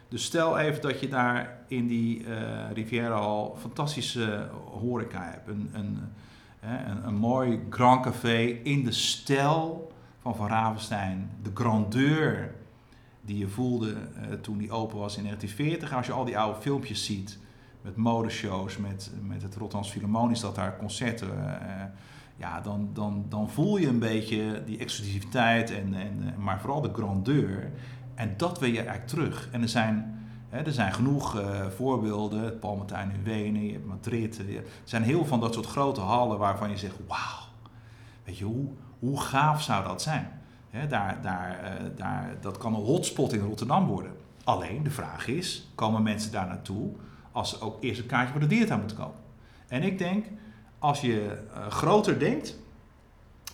Dus stel even dat je daar in die uh, Riviera al fantastische horeca hebt. Een, een, een, een mooi Grand Café in de stijl van Van Ravenstein. De grandeur die je voelde toen die open was in 1940. Als je al die oude filmpjes ziet met modeshows, met, met het Rotterdams Philharmonisch dat daar concerten... Uh, ja, dan, dan, dan voel je een beetje die exclusiviteit, en, en, maar vooral de grandeur. En dat wil je eigenlijk terug. En er zijn, hè, er zijn genoeg uh, voorbeelden. Het Palmertuin in Wenen, je hebt Madrid. er zijn heel van dat soort grote hallen waarvan je zegt: wauw, weet je, hoe, hoe gaaf zou dat zijn? Hè, daar, daar, daar, dat kan een hotspot in Rotterdam worden. Alleen de vraag is: komen mensen daar naartoe als ze ook eerst een kaartje voor de dierentuin moeten kopen? En ik denk, als je uh, groter denkt,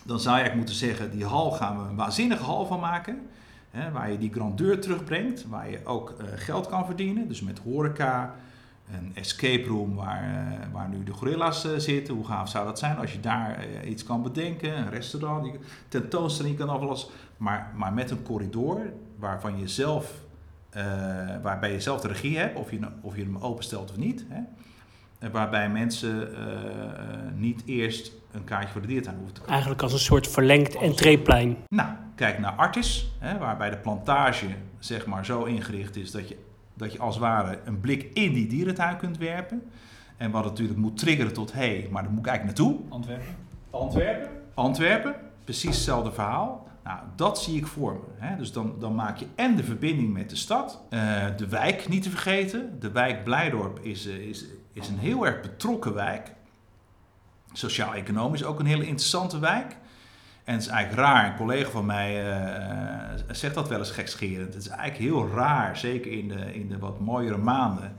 dan zou je eigenlijk moeten zeggen: die hal gaan we een waanzinnige hal van maken. Hè, waar je die grandeur terugbrengt, waar je ook uh, geld kan verdienen. Dus met horeca, een escape room waar, uh, waar nu de gorilla's zitten. Hoe gaaf zou dat zijn als je daar iets kan bedenken? Een restaurant, tentoonstelling, kan alles. Maar, maar met een corridor waarvan je zelf, waarbij je zelf de regie hebt, of je, of je hem openstelt of niet. Hè? Waarbij mensen niet eerst een kaartje voor de diertuin hoeven te kopen. Eigenlijk als een soort verlengd entreeplein. Nou, kijk naar Artis, hè, waarbij de plantage zeg maar, zo ingericht is dat je, dat je als het ware een blik in die dierentuin kunt werpen. En wat natuurlijk moet triggeren tot, hé, hey, maar daar moet ik eigenlijk naartoe. Antwerpen. Antwerpen. Antwerpen, precies hetzelfde verhaal. Nou, dat zie ik voor me. Hè. Dus dan, dan maak je en de verbinding met de stad, uh, de wijk niet te vergeten. De wijk Blijdorp is, uh, is, is een heel erg betrokken wijk. Sociaal-economisch ook een hele interessante wijk. En het is eigenlijk raar, een collega van mij uh, zegt dat wel eens gekscherend. Het is eigenlijk heel raar, zeker in de, in de wat mooiere maanden.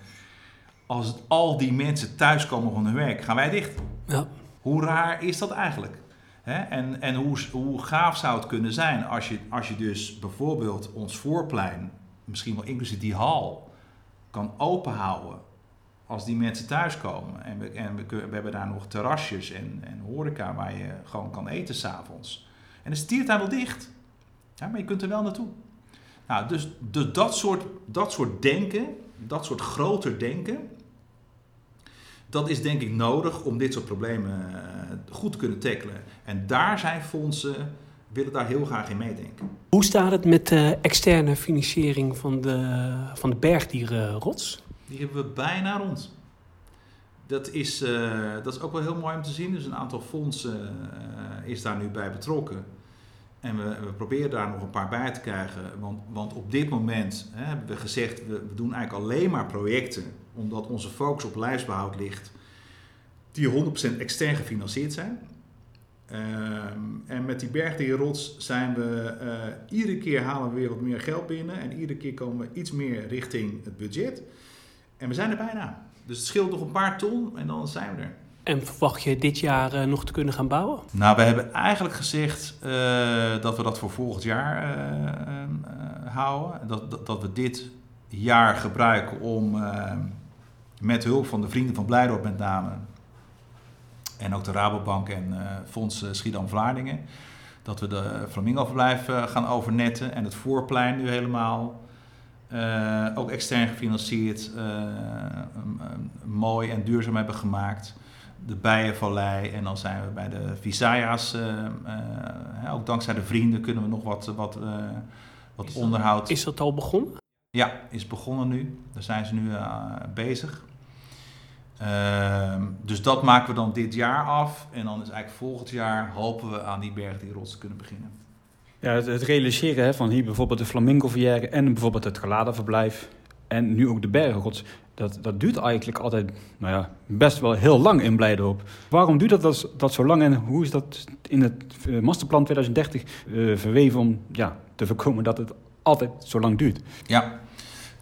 Als al die mensen thuiskomen van hun werk, gaan wij dicht. Ja. Hoe raar is dat eigenlijk? En, en hoe, hoe gaaf zou het kunnen zijn als je, als je dus bijvoorbeeld ons voorplein, misschien wel inclusief die hal, kan openhouden als die mensen thuiskomen. En we, en we, hebben daar nog terrasjes en, en horeca waar je gewoon kan eten s'avonds. En de stiertuin wel dicht. Maar je kunt er wel naartoe. Nou, dus, dus dat, soort, dat soort denken, dat soort groter denken, dat is denk ik nodig om dit soort problemen goed te kunnen tackelen. En daar zijn fondsen, willen daar heel graag in meedenken. Hoe staat het met de externe financiering van de, van de bergdierenrots? Die hebben we bijna rond. Dat is, uh, dat is ook wel heel mooi om te zien. Dus een aantal fondsen uh, is daar nu bij betrokken. En we, we, proberen daar nog een paar bij te krijgen. Want, want op dit moment hè, hebben we gezegd, we, we, doen eigenlijk alleen maar projecten, omdat onze focus op lijfsbehoud ligt, die 100% extern gefinancierd zijn. Uh, en met die bergdierrots zijn we, uh, iedere keer halen we weer wat meer geld binnen en iedere keer komen we iets meer richting het budget. En we zijn er bijna. Dus het scheelt nog een paar ton en dan zijn we er. En verwacht je dit jaar uh, nog te kunnen gaan bouwen? Nou, we hebben eigenlijk gezegd uh, dat we dat voor volgend jaar uh, houden. Dat, dat, dat, we dit jaar gebruiken om met hulp van de vrienden van Blijdorp met name... en ook de Rabobank en Fonds Schiedam-Vlaardingen... dat we de Flamingo-verblijf gaan overnetten en het voorplein nu helemaal... Uh, ook extern gefinancierd, uh, um, um, mooi en duurzaam hebben gemaakt. De Bijenvallei en dan zijn we bij de Visaya's. Uh, ook dankzij de vrienden kunnen we nog wat, wat, wat is onderhoud. Dat, is dat al begonnen? Ja, is begonnen nu. Daar zijn ze nu bezig. Ehm, dus dat maken we dan dit jaar af. En dan is eigenlijk volgend jaar hopen we aan die berg die rots te kunnen beginnen. Ja, het, het realiseren hè, van hier bijvoorbeeld de flamingo verjaren en bijvoorbeeld het geladenverblijf en nu ook de bergengods, dat, dat duurt eigenlijk altijd nou ja, best wel heel lang in Blijdorp. Waarom duurt dat, dat, dat zo lang en hoe is dat in het masterplan 2030 uh, verweven om ja, te voorkomen dat het altijd zo lang duurt? Ja,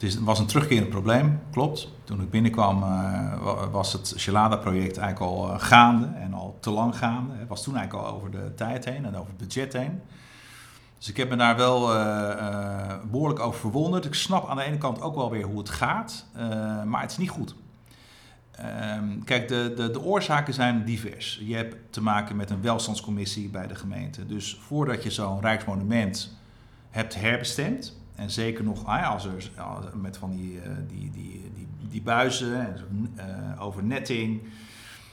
het, was een terugkerend probleem, klopt. Toen ik binnenkwam uh, was het Gelada-project eigenlijk al uh, gaande en al te lang gaande. Het was toen eigenlijk al over de tijd heen en over het budget heen. Dus ik heb me daar wel uh, behoorlijk over verwonderd. Ik snap aan de ene kant ook wel weer hoe het gaat, maar het is niet goed. Um, kijk, de, de, de oorzaken zijn divers. Je hebt te maken met een welstandscommissie bij de gemeente. Dus voordat je zo'n rijksmonument hebt herbestemd, en zeker nog als er met van die, eh, die, die, die, die buizen en zo, eh, over netting.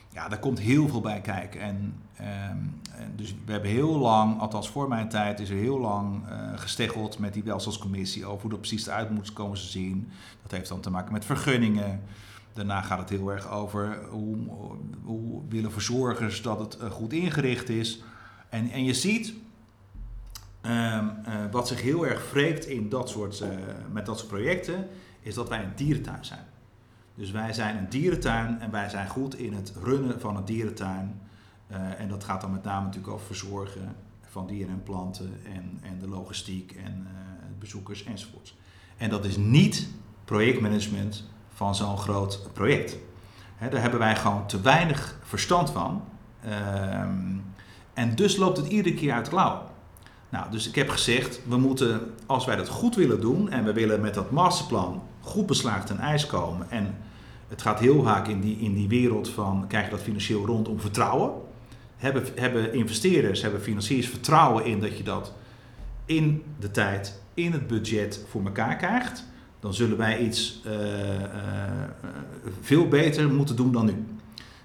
Ja, daar komt heel veel bij kijken. En, ehm, en dus we hebben heel lang, althans voor mijn tijd, is er heel lang eh gesteggeld met die welstandscommissie over hoe dat precies eruit moet komen te zien. Dat heeft dan te maken met vergunningen. Daarna gaat het heel erg over hoe, hoe willen verzorgers dat het goed ingericht is. En, en je ziet ehm, eh, wat zich heel erg wreekt in dat soort, eh, met dat soort projecten, is dat wij een dierentuin zijn. Dus wij zijn een dierentuin en wij zijn goed in het runnen van een dierentuin. Eh, en dat gaat dan met name natuurlijk over verzorgen van dieren en planten en, en de logistiek en bezoekers enzovoorts. En dat is niet projectmanagement van zo'n groot project. Daar hebben wij gewoon te weinig verstand van. Ehm, en dus loopt het iedere keer uit de klauwen. Nou, dus ik heb gezegd, we moeten, als wij dat goed willen doen en we willen met dat masterplan goed beslaagd ten ijs komen. En het gaat heel vaak in die, in die wereld van, krijg je dat financieel rond om vertrouwen? Hebben, hebben investeerders, hebben financiers vertrouwen in dat je dat in de tijd, in het budget voor elkaar krijgt? Dan zullen wij iets eh, eh, veel beter moeten doen dan nu.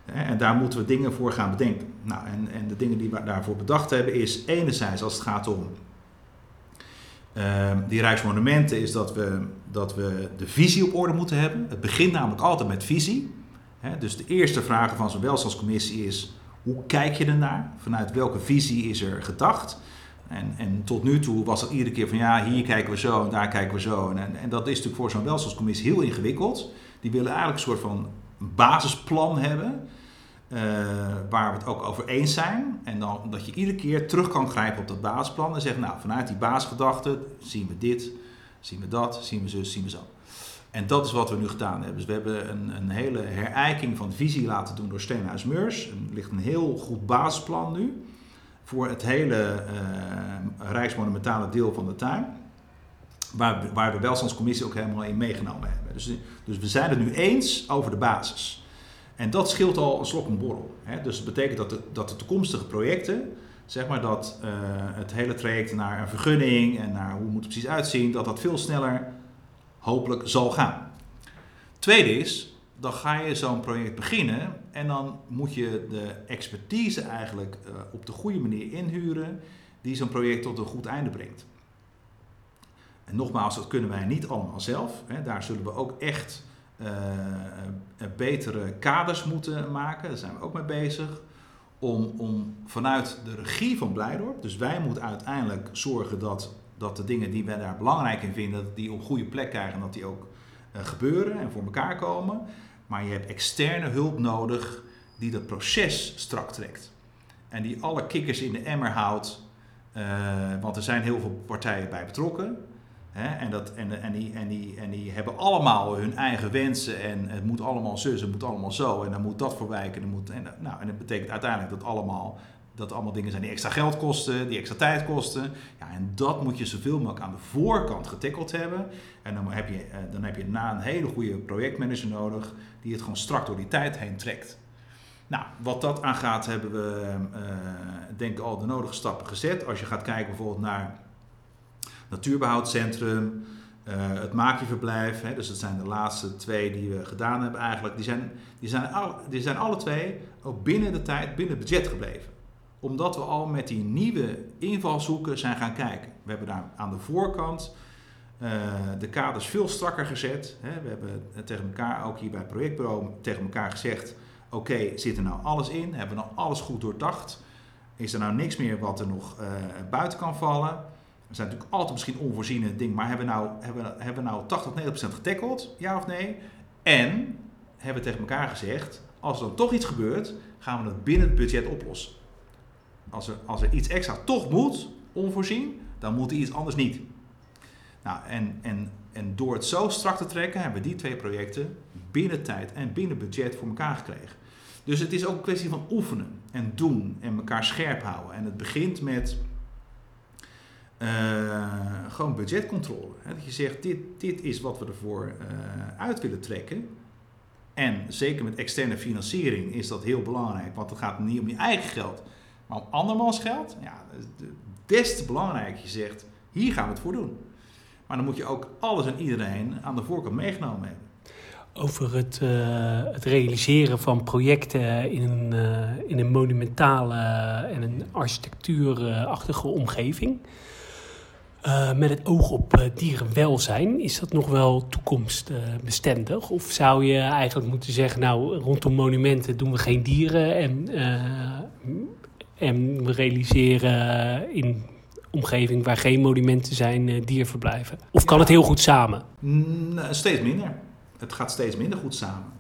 En daar moeten we dingen voor gaan bedenken. Nou, en, en de dingen die we daarvoor bedacht hebben is enerzijds als het gaat om ehm, die Rijksmonumenten, is dat we, dat we de visie op orde moeten hebben. Het begint namelijk altijd met visie. Dus de eerste vraag van zo'n welstandscommissie is, hoe kijk je ernaar? Vanuit welke visie is er gedacht? En, en tot nu toe was het iedere keer van ja, hier kijken we zo en daar kijken we zo. En, en, en dat is natuurlijk voor zo'n welstandscommissie heel ingewikkeld. Die willen eigenlijk een soort van basisplan hebben. Eh, waar we het ook over eens zijn. En dan dat je iedere keer terug kan grijpen op dat basisplan. En zeggen, nou, vanuit die basisgedachte zien we dit, zien we dat, zien we zus, zien we zo. En dat is wat we nu gedaan hebben. Dus we hebben een, een hele herijking van visie laten doen door Steenhuis Meurs. Er ligt een heel goed basisplan nu. Voor het hele eh, rijksmonumentale deel van de tuin. Waar, waar de welstandscommissie ook helemaal in meegenomen hebben. Dus, dus we zijn het nu eens over de basis. En dat scheelt al een slok een borrel. Hè? Dus dat betekent dat de, dat de toekomstige projecten, zeg maar dat eh, het hele traject naar een vergunning en naar hoe moet het precies uitzien, dat dat veel sneller hopelijk zal gaan. Tweede is, dan ga je zo'n project beginnen en dan moet je de expertise eigenlijk eh, op de goede manier inhuren die zo'n project tot een goed einde brengt. En nogmaals, dat kunnen wij niet allemaal zelf. Hè. Daar zullen we ook echt betere kaders moeten maken. Daar zijn we ook mee bezig. Om, om vanuit de regie van Blijdorp, dus wij moeten uiteindelijk zorgen dat, dat de dingen die wij daar belangrijk in vinden, dat die op goede plek krijgen en dat die ook eh, gebeuren en voor elkaar komen. Maar je hebt externe hulp nodig die dat proces strak trekt. En die alle kikkers in de emmer houdt. eh, want er zijn heel veel partijen bij betrokken. En, dat, en, en, die, en, die, en die hebben allemaal hun eigen wensen. En het moet allemaal zus, het moet allemaal zo. En dan moet dat voor wijken. En, moet, en, nou, en dat betekent uiteindelijk dat allemaal, dat allemaal dingen zijn die extra geld kosten, die extra tijd kosten. Ja, en dat moet je zoveel mogelijk aan de voorkant getackeld hebben. En dan heb je, eh, dan heb je na een hele goede projectmanager nodig die het gewoon strak door die tijd heen trekt. Nou, wat dat aangaat hebben we eh, denk ik al de nodige stappen gezet. Als je gaat kijken bijvoorbeeld naar natuurbehoudcentrum, eh, het maakjeverblijf. Hè, dus dat zijn de laatste twee die we gedaan hebben eigenlijk. Die zijn, die, zijn al, die zijn alle twee ook binnen de tijd, binnen het budget gebleven. Omdat we al met die nieuwe invalshoeken zijn gaan kijken. We hebben daar aan de voorkant eh, de kaders veel strakker gezet. Hè. We hebben tegen elkaar, ook hier bij het projectbureau, tegen elkaar gezegd... Oké, zit er nou alles in? Hebben we nou alles goed doordacht? Is er nou niks meer wat er nog eh, buiten kan vallen? Er zijn natuurlijk altijd misschien onvoorziene dingen, maar hebben we nou, hebben, hebben we nou 80 tot 90% getackeld? Ja of nee? En hebben we tegen elkaar gezegd, als er dan toch iets gebeurt, gaan we het binnen het budget oplossen. Als er, als er iets extra toch moet, onvoorzien, dan moet er iets anders niet. Nou, en, en, en door het zo strak te trekken, hebben we die twee projecten binnen tijd en binnen budget voor elkaar gekregen. Dus het is ook een kwestie van oefenen en doen en elkaar scherp houden. En het begint met eh, gewoon budgetcontrole. Hè? Dat je zegt, dit, dit is wat we ervoor eh, uit willen trekken. En zeker met externe financiering is dat heel belangrijk, want het gaat niet om je eigen geld, maar om andermans geld. Ja, de- des te belangrijk. Je zegt, hier gaan we het voor doen. Maar dan moet je ook alles en iedereen aan de voorkant meegenomen hebben. Over het, uh, het realiseren van projecten in een, in een monumentale en een architectuurachtige omgeving. Uh, met het oog op dierenwelzijn, is dat nog wel toekomstbestendig? Of zou je eigenlijk moeten zeggen, nou, rondom monumenten doen we geen dieren en, en we realiseren in omgeving waar geen monumenten zijn dierverblijven? Of kan het heel goed samen? Mm, steeds minder het gaat steeds minder goed samen.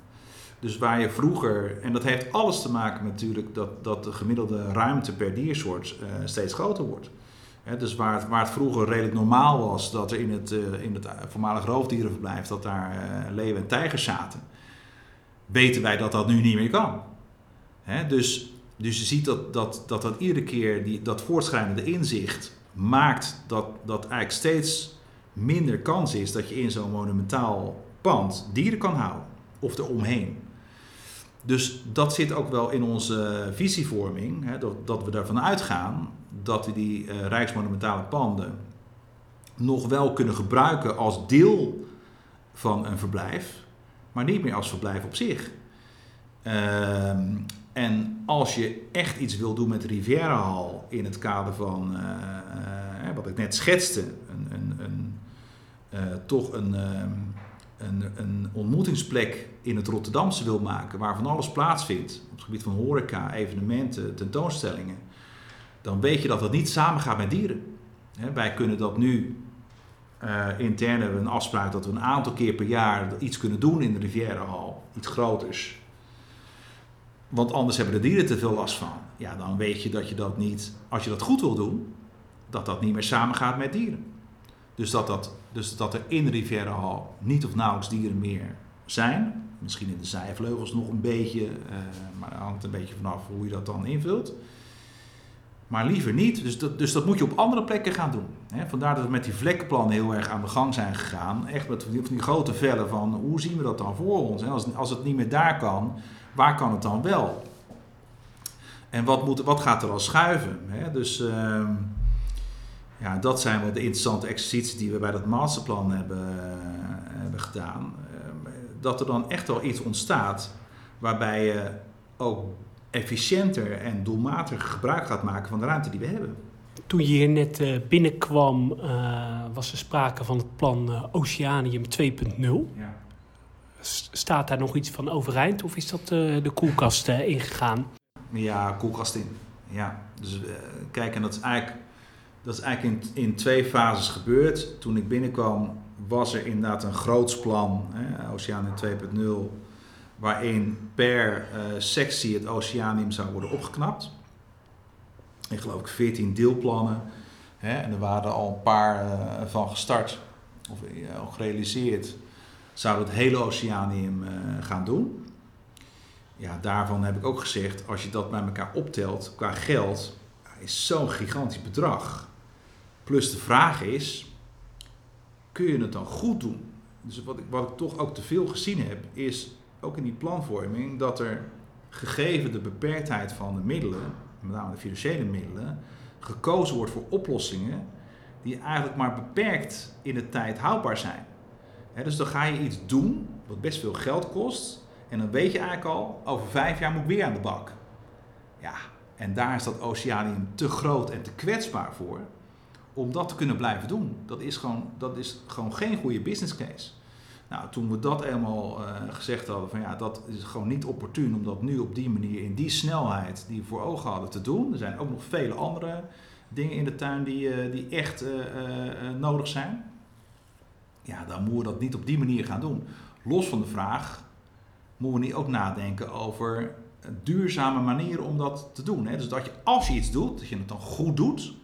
Dus waar je vroeger, en dat heeft alles te maken natuurlijk dat, dat de gemiddelde ruimte per diersoort uh, steeds groter wordt. Dus waar het, waar het vroeger redelijk normaal was dat er in het, uh, in het voormalig roofdierenverblijf dat daar uh, leeuwen en tijgers zaten, weten wij dat dat nu niet meer kan. dus, dus je ziet dat dat, dat, dat iedere keer die, dat voortschrijdende inzicht maakt dat, dat eigenlijk steeds minder kans is dat je in zo'n monumentaal pand dieren kan houden. Of eromheen. Dus dat zit ook wel in onze visievorming. Hè, dat, dat we ervan uitgaan dat we die uh, rijksmonumentale panden nog wel kunnen gebruiken als deel van een verblijf, maar niet meer als verblijf op zich. Uh, en als je echt iets wil doen met de Rivierahal in het kader van uh, uh, wat ik net schetste, een, een, een toch een ehm, een, een ontmoetingsplek in het Rotterdamse wil maken, waar van alles plaatsvindt, op het gebied van horeca, evenementen, tentoonstellingen, dan weet je dat dat niet samengaat met dieren. wij kunnen dat nu uh, intern hebben een afspraak dat we een aantal keer per jaar iets kunnen doen in de Rivierenhal, iets groters. Want anders hebben de dieren te veel last van. Ja, dan weet je dat je dat niet, als je dat goed wil doen, dat dat niet meer samengaat met dieren. Dus dat, dat, dus dat er in de Rivierenhal niet of nauwelijks dieren meer zijn. Misschien in de zijvleugels nog een beetje, uh, maar het hangt een beetje vanaf hoe je dat dan invult. Maar liever niet. Dus dat, dus dat moet je op andere plekken gaan doen. vandaar dat we met die vlekkenplannen heel erg aan de gang zijn gegaan. Echt met die, grote vellen van hoe zien we dat dan voor ons? als, als het niet meer daar kan, waar kan het dan wel? En wat, moet, wat gaat er al schuiven? Dus... Uh, ja, dat zijn wel de interessante exercities die we bij dat masterplan hebben, uh, hebben gedaan. Uh, dat er dan echt wel iets ontstaat waarbij je ook efficiënter en doelmatiger gebruik gaat maken van de ruimte die we hebben. Toen je hier net uh, binnenkwam, was er sprake van het plan Oceanium 2.0. Ja. Staat daar nog iets van overeind of is dat de koelkast ingegaan? Ja, koelkast in. Ja, dus kijk, en dat is eigenlijk dat is eigenlijk in, in twee fases gebeurd. Toen ik binnenkwam was er inderdaad een groots plan, hè, Oceanium 2.0, waarin per uh, sectie het oceanium zou worden opgeknapt. Ik geloof ik 14 deelplannen. Hè, en er waren al een paar uh, van gestart, of uh, al gerealiseerd. Zouden het hele oceanium gaan doen. Ja, daarvan heb ik ook gezegd, als je dat bij elkaar optelt qua geld, is zo'n gigantisch bedrag. Plus de vraag is, kun je het dan goed doen? Dus wat ik, wat ik toch ook te veel gezien heb, is ook in die planvorming dat er gegeven de beperktheid van de middelen, met name de financiële middelen, gekozen wordt voor oplossingen die eigenlijk maar beperkt in de tijd houdbaar zijn. dus dan ga je iets doen wat best veel geld kost en dan weet je eigenlijk al, over vijf jaar moet ik weer aan de bak. Ja, en daar is dat oceanium te groot en te kwetsbaar voor om dat te kunnen blijven doen. Dat is gewoon, dat is gewoon geen goede business case. Nou, toen we dat eenmaal uh, gezegd hadden, van ja, dat is gewoon niet opportun om dat nu op die manier, in die snelheid die we voor ogen hadden te doen. Er zijn ook nog vele andere dingen in de tuin die, uh, die echt uh, nodig zijn. Ja, dan moeten we dat niet op die manier gaan doen. Los van de vraag, moeten we niet ook nadenken over duurzame manieren om dat te doen. Hè? Dus dat je als je iets doet, dat je het dan goed doet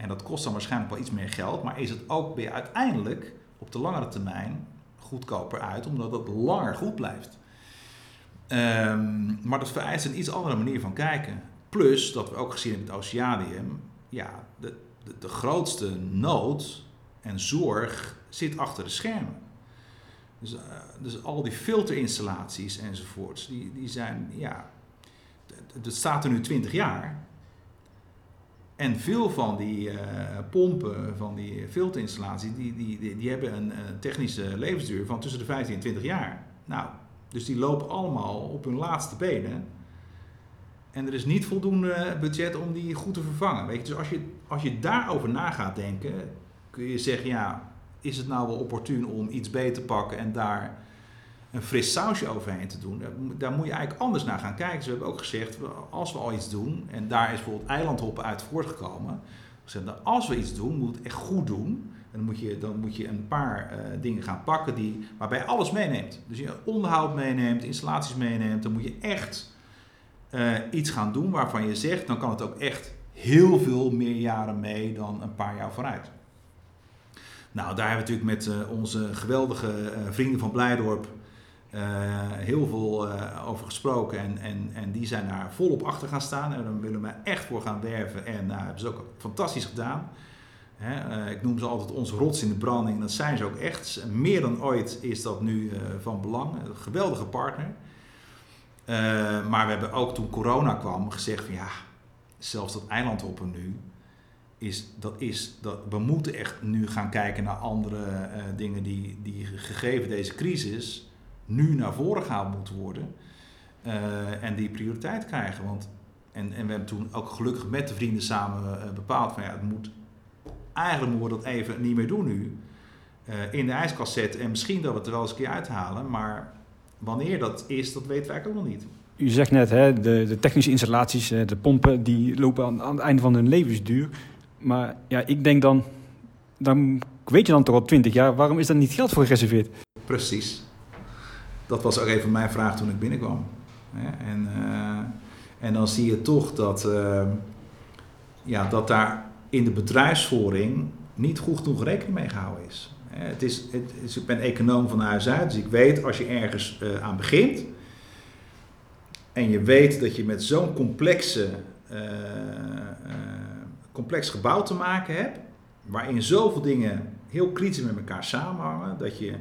en dat kost dan waarschijnlijk wel iets meer geld, maar is het ook weer uiteindelijk op de langere termijn goedkoper uit, omdat het langer goed blijft. Um, maar dat vereist een iets andere manier van kijken. Plus dat we ook gezien in het Oceanium, ja, de, de, de grootste nood en zorg zit achter de schermen. Dus, uh, dus al die filterinstallaties enzovoorts, die, die zijn, ja, het staat er nu 20 jaar. En veel van die pompen, van die filterinstallaties, die, die, die, die hebben een, technische levensduur van tussen de 15 en 20 jaar. Nou, dus die lopen allemaal op hun laatste benen. En er is niet voldoende budget om die goed te vervangen. Weet je? Dus als je, als je daarover na gaat denken, kun je zeggen, ja, is het nou wel opportun om iets beter te pakken en daar een fris sausje overheen te doen? Daar moet je eigenlijk anders naar gaan kijken. Ze hebben ook gezegd, als we al iets doen, en daar is bijvoorbeeld eilandhoppen uit voortgekomen. Als we iets doen, moet het echt goed doen. En dan moet je, dan moet je een paar uh, dingen gaan pakken die, waarbij alles meeneemt. Dus je onderhoud meeneemt, installaties meeneemt. Dan moet je echt uh, iets gaan doen waarvan je zegt, dan kan het ook echt heel veel meer jaren mee dan een paar jaar vooruit. Nou, daar hebben we natuurlijk met uh, onze geweldige vrienden van Blijdorp heel veel over gesproken. En, en, en die zijn daar volop achter gaan staan. En daar willen we echt voor gaan werven. En dat hebben ze ook fantastisch gedaan. Hè, ik noem ze altijd onze rots in de branding. Dat zijn ze ook echt. Meer dan ooit is dat nu van belang. Een geweldige partner. Uh, maar we hebben ook toen corona kwam gezegd van ja, zelfs dat eilandhoppen nu, is, dat is, dat, we moeten echt nu gaan kijken naar andere uh, dingen die, die gegeven deze crisis nu naar voren gehaald moeten worden. Uh, en die prioriteit krijgen. Want, en, en we hebben toen ook gelukkig met de vrienden samen bepaald van ja, het moet, eigenlijk moeten we dat even niet meer doen nu. in de ijskast zetten en misschien dat we het er wel eens een keer uithalen, maar Wanneer dat is, dat weten we eigenlijk ook nog niet. U zegt net, hè, de, de technische installaties, de pompen, die lopen aan, aan, het einde van hun levensduur. Maar ja, ik denk dan, dan weet je dan toch al twintig jaar, waarom is daar niet geld voor gereserveerd? Precies. Dat was ook even mijn vraag toen ik binnenkwam. En, uh, en dan zie je toch dat, uh, ja, dat daar in de bedrijfsvoering niet goed genoeg rekening mee gehouden is. Het is, het ik ben econoom van huis uit, dus ik weet als je ergens uh, aan begint en je weet dat je met zo'n complexe, complex gebouw te maken hebt, waarin zoveel dingen heel kritisch met elkaar samenhangen, dat je,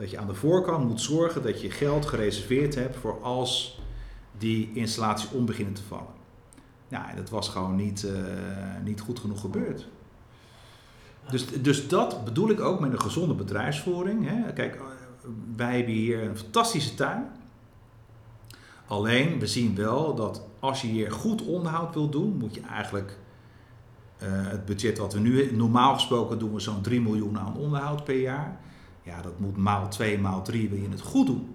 dat je aan de voorkant moet zorgen dat je geld gereserveerd hebt voor als die installaties om beginnen te vallen. Ja, dat was gewoon niet, niet goed genoeg gebeurd. Dus, dus dat bedoel ik ook met een gezonde bedrijfsvoering. Hè. Kijk, eh, wij hebben hier een fantastische tuin. Alleen, we zien wel dat als je hier goed onderhoud wil doen, moet je eigenlijk uh, het budget wat we nu, normaal gesproken doen we zo'n 3 miljoen aan onderhoud per jaar. Ja, dat moet maal 2, maal 3 wil je het goed doen.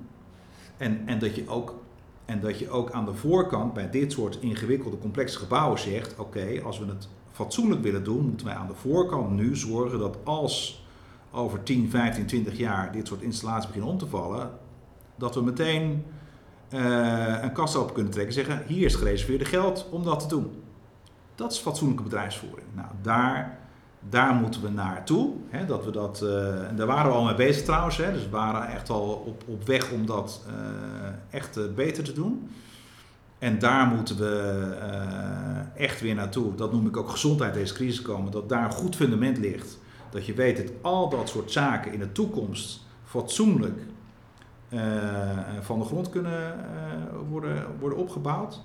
En, en, dat je ook, en dat je ook aan de voorkant bij dit soort ingewikkelde, complexe gebouwen zegt: oké, als we het fatsoenlijk willen doen, moeten wij aan de voorkant nu zorgen dat als over 10, 15, 20 jaar dit soort installaties beginnen om te vallen, dat we meteen uh, een kast open kunnen trekken en zeggen: hier is gereserveerde geld om dat te doen. Dat is fatsoenlijke bedrijfsvoering. Nou, daar, daar moeten we naartoe. Hè, dat we dat, uh, en daar waren we al mee bezig trouwens. Hè, dus we waren echt al op, op weg om dat uh, echt beter te doen. En daar moeten we echt weer naartoe. Dat noem ik ook gezondheid deze crisis komen. Dat daar een goed fundament ligt. Dat je weet dat al dat soort zaken in de toekomst fatsoenlijk van de grond kunnen worden, worden opgebouwd.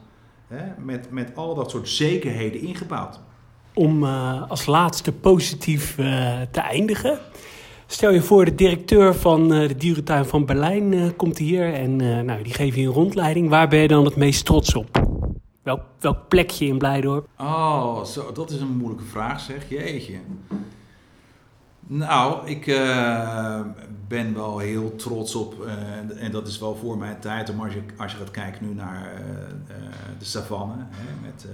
Hè? Met, met al dat soort zekerheden ingebouwd. Om als laatste positief te eindigen. Stel je voor, de directeur van uh, de dierentuin van Berlijn komt hier en nou, die geeft je een rondleiding. Waar ben je dan het meest trots op? Welk, welk plekje in Blijdorp? Oh, zo, dat is een moeilijke vraag zeg, jeetje. Nou, ik ben wel heel trots op, en dat is wel voor mijn tijd, om als je, als je gaat kijken nu naar de savanne, hè, met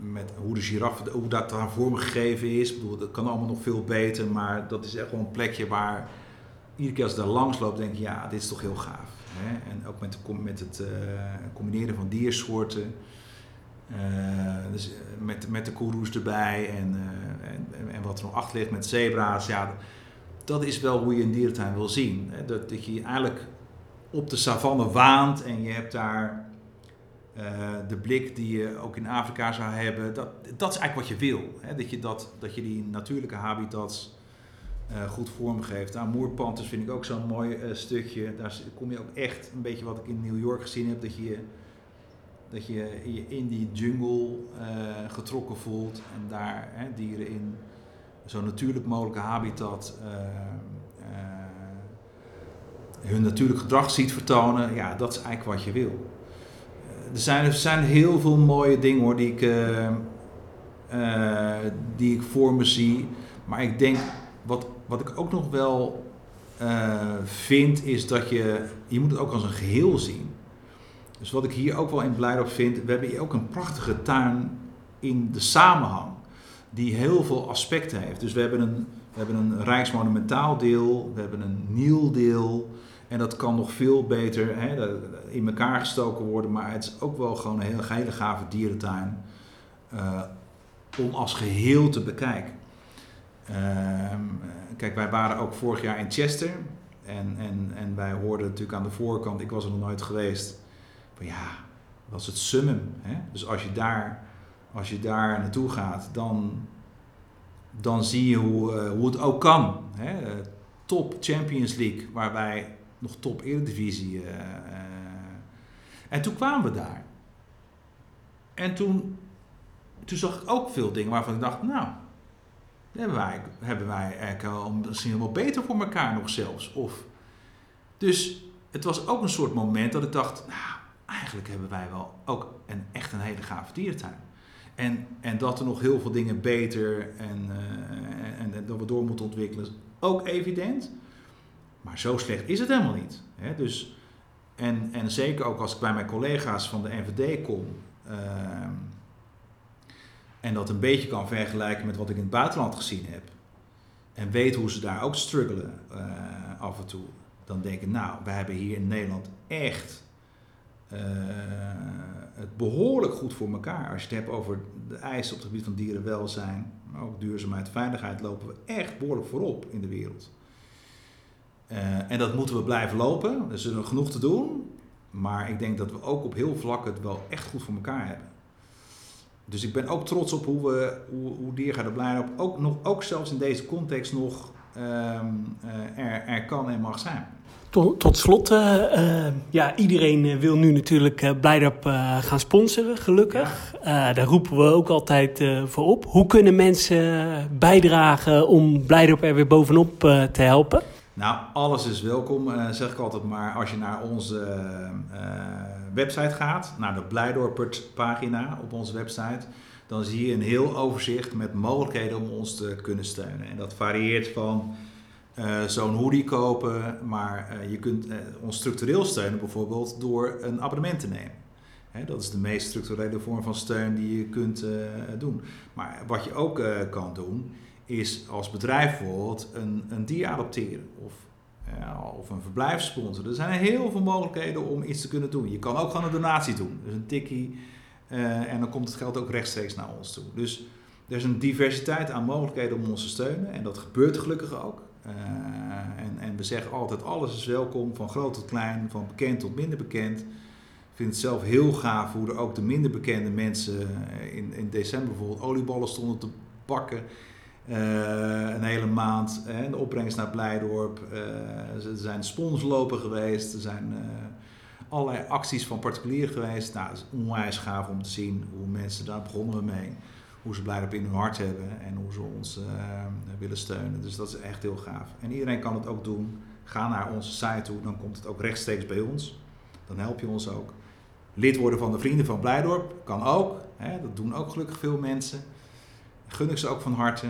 met hoe de giraffe, hoe dat daar vormgegeven is. Ik bedoel, dat kan allemaal nog veel beter, maar dat is echt wel een plekje waar iedere keer als ik daar langs loop, denk ik, ja, dit is toch heel gaaf. Hè? En ook met, met het uh, combineren van diersoorten. Uh, dus met, met de koeroes erbij en, en, en, wat er nog achter ligt met zebra's. Ja, dat is wel hoe je een dierentuin wil zien. Hè? Dat, dat je eigenlijk op de savanne waant en je hebt daar de blik die je ook in Afrika zou hebben, dat, dat is eigenlijk wat je wil. Hè? Dat, je dat, dat je die natuurlijke habitats uh, goed vormgeeft. Nou, Moerpanthers vind ik ook zo'n mooi uh, stukje. Daar kom je ook echt een beetje wat ik in New York gezien heb, dat je Dat je in die jungle eh, getrokken voelt en daar hè, dieren in zo natuurlijk mogelijke habitat eh, eh, hun natuurlijk gedrag ziet vertonen. Ja, dat is eigenlijk wat je wil. Zijn, er zijn heel veel mooie dingen hoor, die ik, eh, eh, die ik voor me zie. Maar ik denk, wat, wat ik ook nog wel eh, vind, is dat je, je moet het ook als een geheel zien. Dus wat ik hier ook wel in Blijdorp vind, we hebben hier ook een prachtige tuin in de samenhang. Die heel veel aspecten heeft. Dus we hebben een, we hebben een Rijksmonumentaal deel, we hebben een Niel deel. En dat kan nog veel beter hè, in elkaar gestoken worden. Maar het is ook wel gewoon een heel, hele gave dierentuin. eh, om als geheel te bekijken. Ehm, kijk, wij waren ook vorig jaar in Chester. En, en, en wij hoorden natuurlijk aan de voorkant, ik was er nog nooit geweest. Van ja, dat is het summum. Hè? Dus als je daar, als je daar naartoe gaat, dan, dan zie je hoe, eh, hoe het ook kan. Hè? Top Champions League, waar wij nog top Eredivisie. eh. en toen kwamen we daar. En toen, toen zag ik ook veel dingen waarvan ik dacht, nou, hebben wij, hebben wij eigenlijk misschien wel beter voor elkaar nog zelfs. Of, dus het was ook een soort moment dat ik dacht, nou, eigenlijk hebben wij wel ook een, echt een hele gave dierentuin. En, en dat er nog heel veel dingen beter en, eh, en, en dat we door moeten ontwikkelen, ook evident. Maar zo slecht is het helemaal niet. Hè? Dus, en, en zeker ook als ik bij mijn collega's van de NVD kom. ehm, en dat een beetje kan vergelijken met wat ik in het buitenland gezien heb. En weet hoe ze daar ook struggelen eh, af en toe. Dan denk ik, nou, we hebben hier in Nederland echt eh, het behoorlijk goed voor elkaar. Als je het hebt over de eisen op het gebied van dierenwelzijn, maar ook duurzaamheid, veiligheid, lopen we echt behoorlijk voorop in de wereld. Eh, en dat moeten we blijven lopen. Er is nog genoeg te doen. Maar ik denk dat we ook op heel vlak het wel echt goed voor elkaar hebben. Dus ik ben ook trots op hoe, we, hoe, hoe Diergaarde Blijdorp ook, nog, ook zelfs in deze context nog ehm, eh, er, er kan en mag zijn. Tot, tot slot, eh, ja, iedereen wil nu natuurlijk Blijdorp gaan sponsoren, gelukkig. Daar roepen we ook altijd voor op. Hoe kunnen mensen bijdragen om Blijdorp er weer bovenop te helpen? Nou, alles is welkom, eh, zeg ik altijd maar. Als je naar onze eh, website gaat, naar de Blijdorpert pagina op onze website, dan zie je een heel overzicht met mogelijkheden om ons te kunnen steunen. En dat varieert van eh, zo'n hoodie kopen, maar eh, je kunt eh, ons structureel steunen bijvoorbeeld door een abonnement te nemen. Hè, dat is de meest structurele vorm van steun die je kunt eh, doen. Maar wat je ook eh, kan doen, is als bedrijf bijvoorbeeld een, een dier adopteren of, of een verblijf sponsoren. Er zijn heel veel mogelijkheden om iets te kunnen doen. Je kan ook gewoon een donatie doen, dus een tikkie, eh, en dan komt het geld ook rechtstreeks naar ons toe. Dus er is een diversiteit aan mogelijkheden om ons te steunen en dat gebeurt gelukkig ook. Eh, en, en we zeggen altijd, alles is welkom, van groot tot klein, van bekend tot minder bekend. Ik vind het zelf heel gaaf hoe er ook de minder bekende mensen eh, in, in december bijvoorbeeld olieballen stonden te bakken. Eh, een hele maand. De opbrengst naar Blijdorp. Eh, er zijn sponslopen geweest. Er zijn eh, allerlei acties van particulieren geweest. Nou, het is onwijs gaaf om te zien hoe mensen, daar begonnen mee. Hoe ze Blijdorp in hun hart hebben en hoe ze ons eh, willen steunen. Dus dat is echt heel gaaf. En iedereen kan het ook doen. Ga naar onze site toe, dan komt het ook rechtstreeks bij ons. Dan help je ons ook. Lid worden van de Vrienden van Blijdorp kan ook. Hè, dat doen ook gelukkig veel mensen. Gun ik ze ook van harte.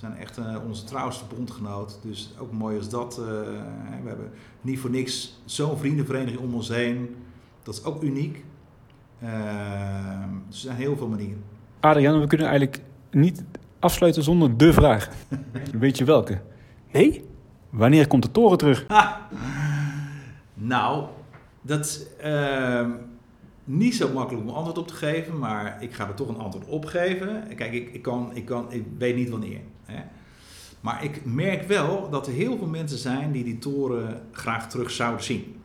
Zijn echt eh, onze trouwste bondgenoot. Dus ook mooi als dat. eh, we hebben niet voor niks zo'n vriendenvereniging om ons heen. Dat is ook uniek. Eh, dus er zijn heel veel manieren. Adriaan, we kunnen eigenlijk niet afsluiten zonder de vraag. [LAUGHS] Weet je welke? Nee? Wanneer komt de toren terug? [LAUGHS] Nou, dat is ehm, niet zo makkelijk om antwoord op te geven, maar ik ga er toch een antwoord op geven. Kijk, ik, ik, kan, ik, kan, ik weet niet wanneer. Maar ik merk wel dat er heel veel mensen zijn die die toren graag terug zouden zien.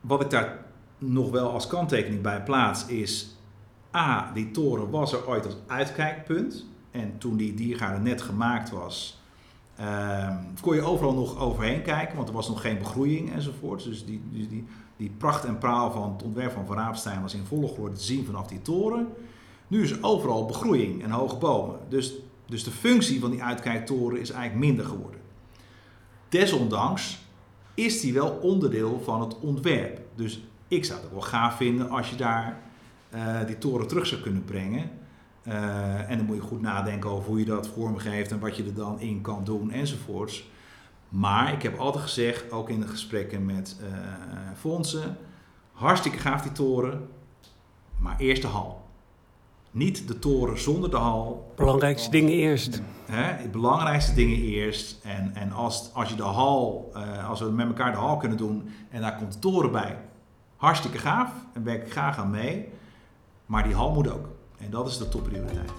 Wat ik daar nog wel als kanttekening bij plaats is... A, die toren was er ooit als uitkijkpunt. En toen die diergaarde net gemaakt was... Ehm kon je overal nog overheen kijken, want er was nog geen begroeiing enzovoort. Dus die, die, die, die pracht en praal van het ontwerp van Van Raapstein was in volle glorie te zien vanaf die toren. Nu is overal begroeiing en hoge bomen. Dus, dus de functie van die uitkijktoren is eigenlijk minder geworden. Desondanks is die wel onderdeel van het ontwerp. Dus ik zou het ook wel gaaf vinden als je daar eh, die toren terug zou kunnen brengen. Eh, en dan moet je goed nadenken over hoe je dat vormgeeft en wat je er dan in kan doen enzovoorts. Maar ik heb altijd gezegd, ook in de gesprekken met uh, fondsen, hartstikke gaaf die toren, maar eerst de hal. Niet de toren zonder de hal. Belangrijkste dingen eerst. Hè, de belangrijkste dingen eerst. En, en als, als je de hal, uh, als we met elkaar de hal kunnen doen en daar komt de toren bij, hartstikke gaaf en werk ik graag aan mee. Maar die hal moet ook. En dat is de topprioriteit.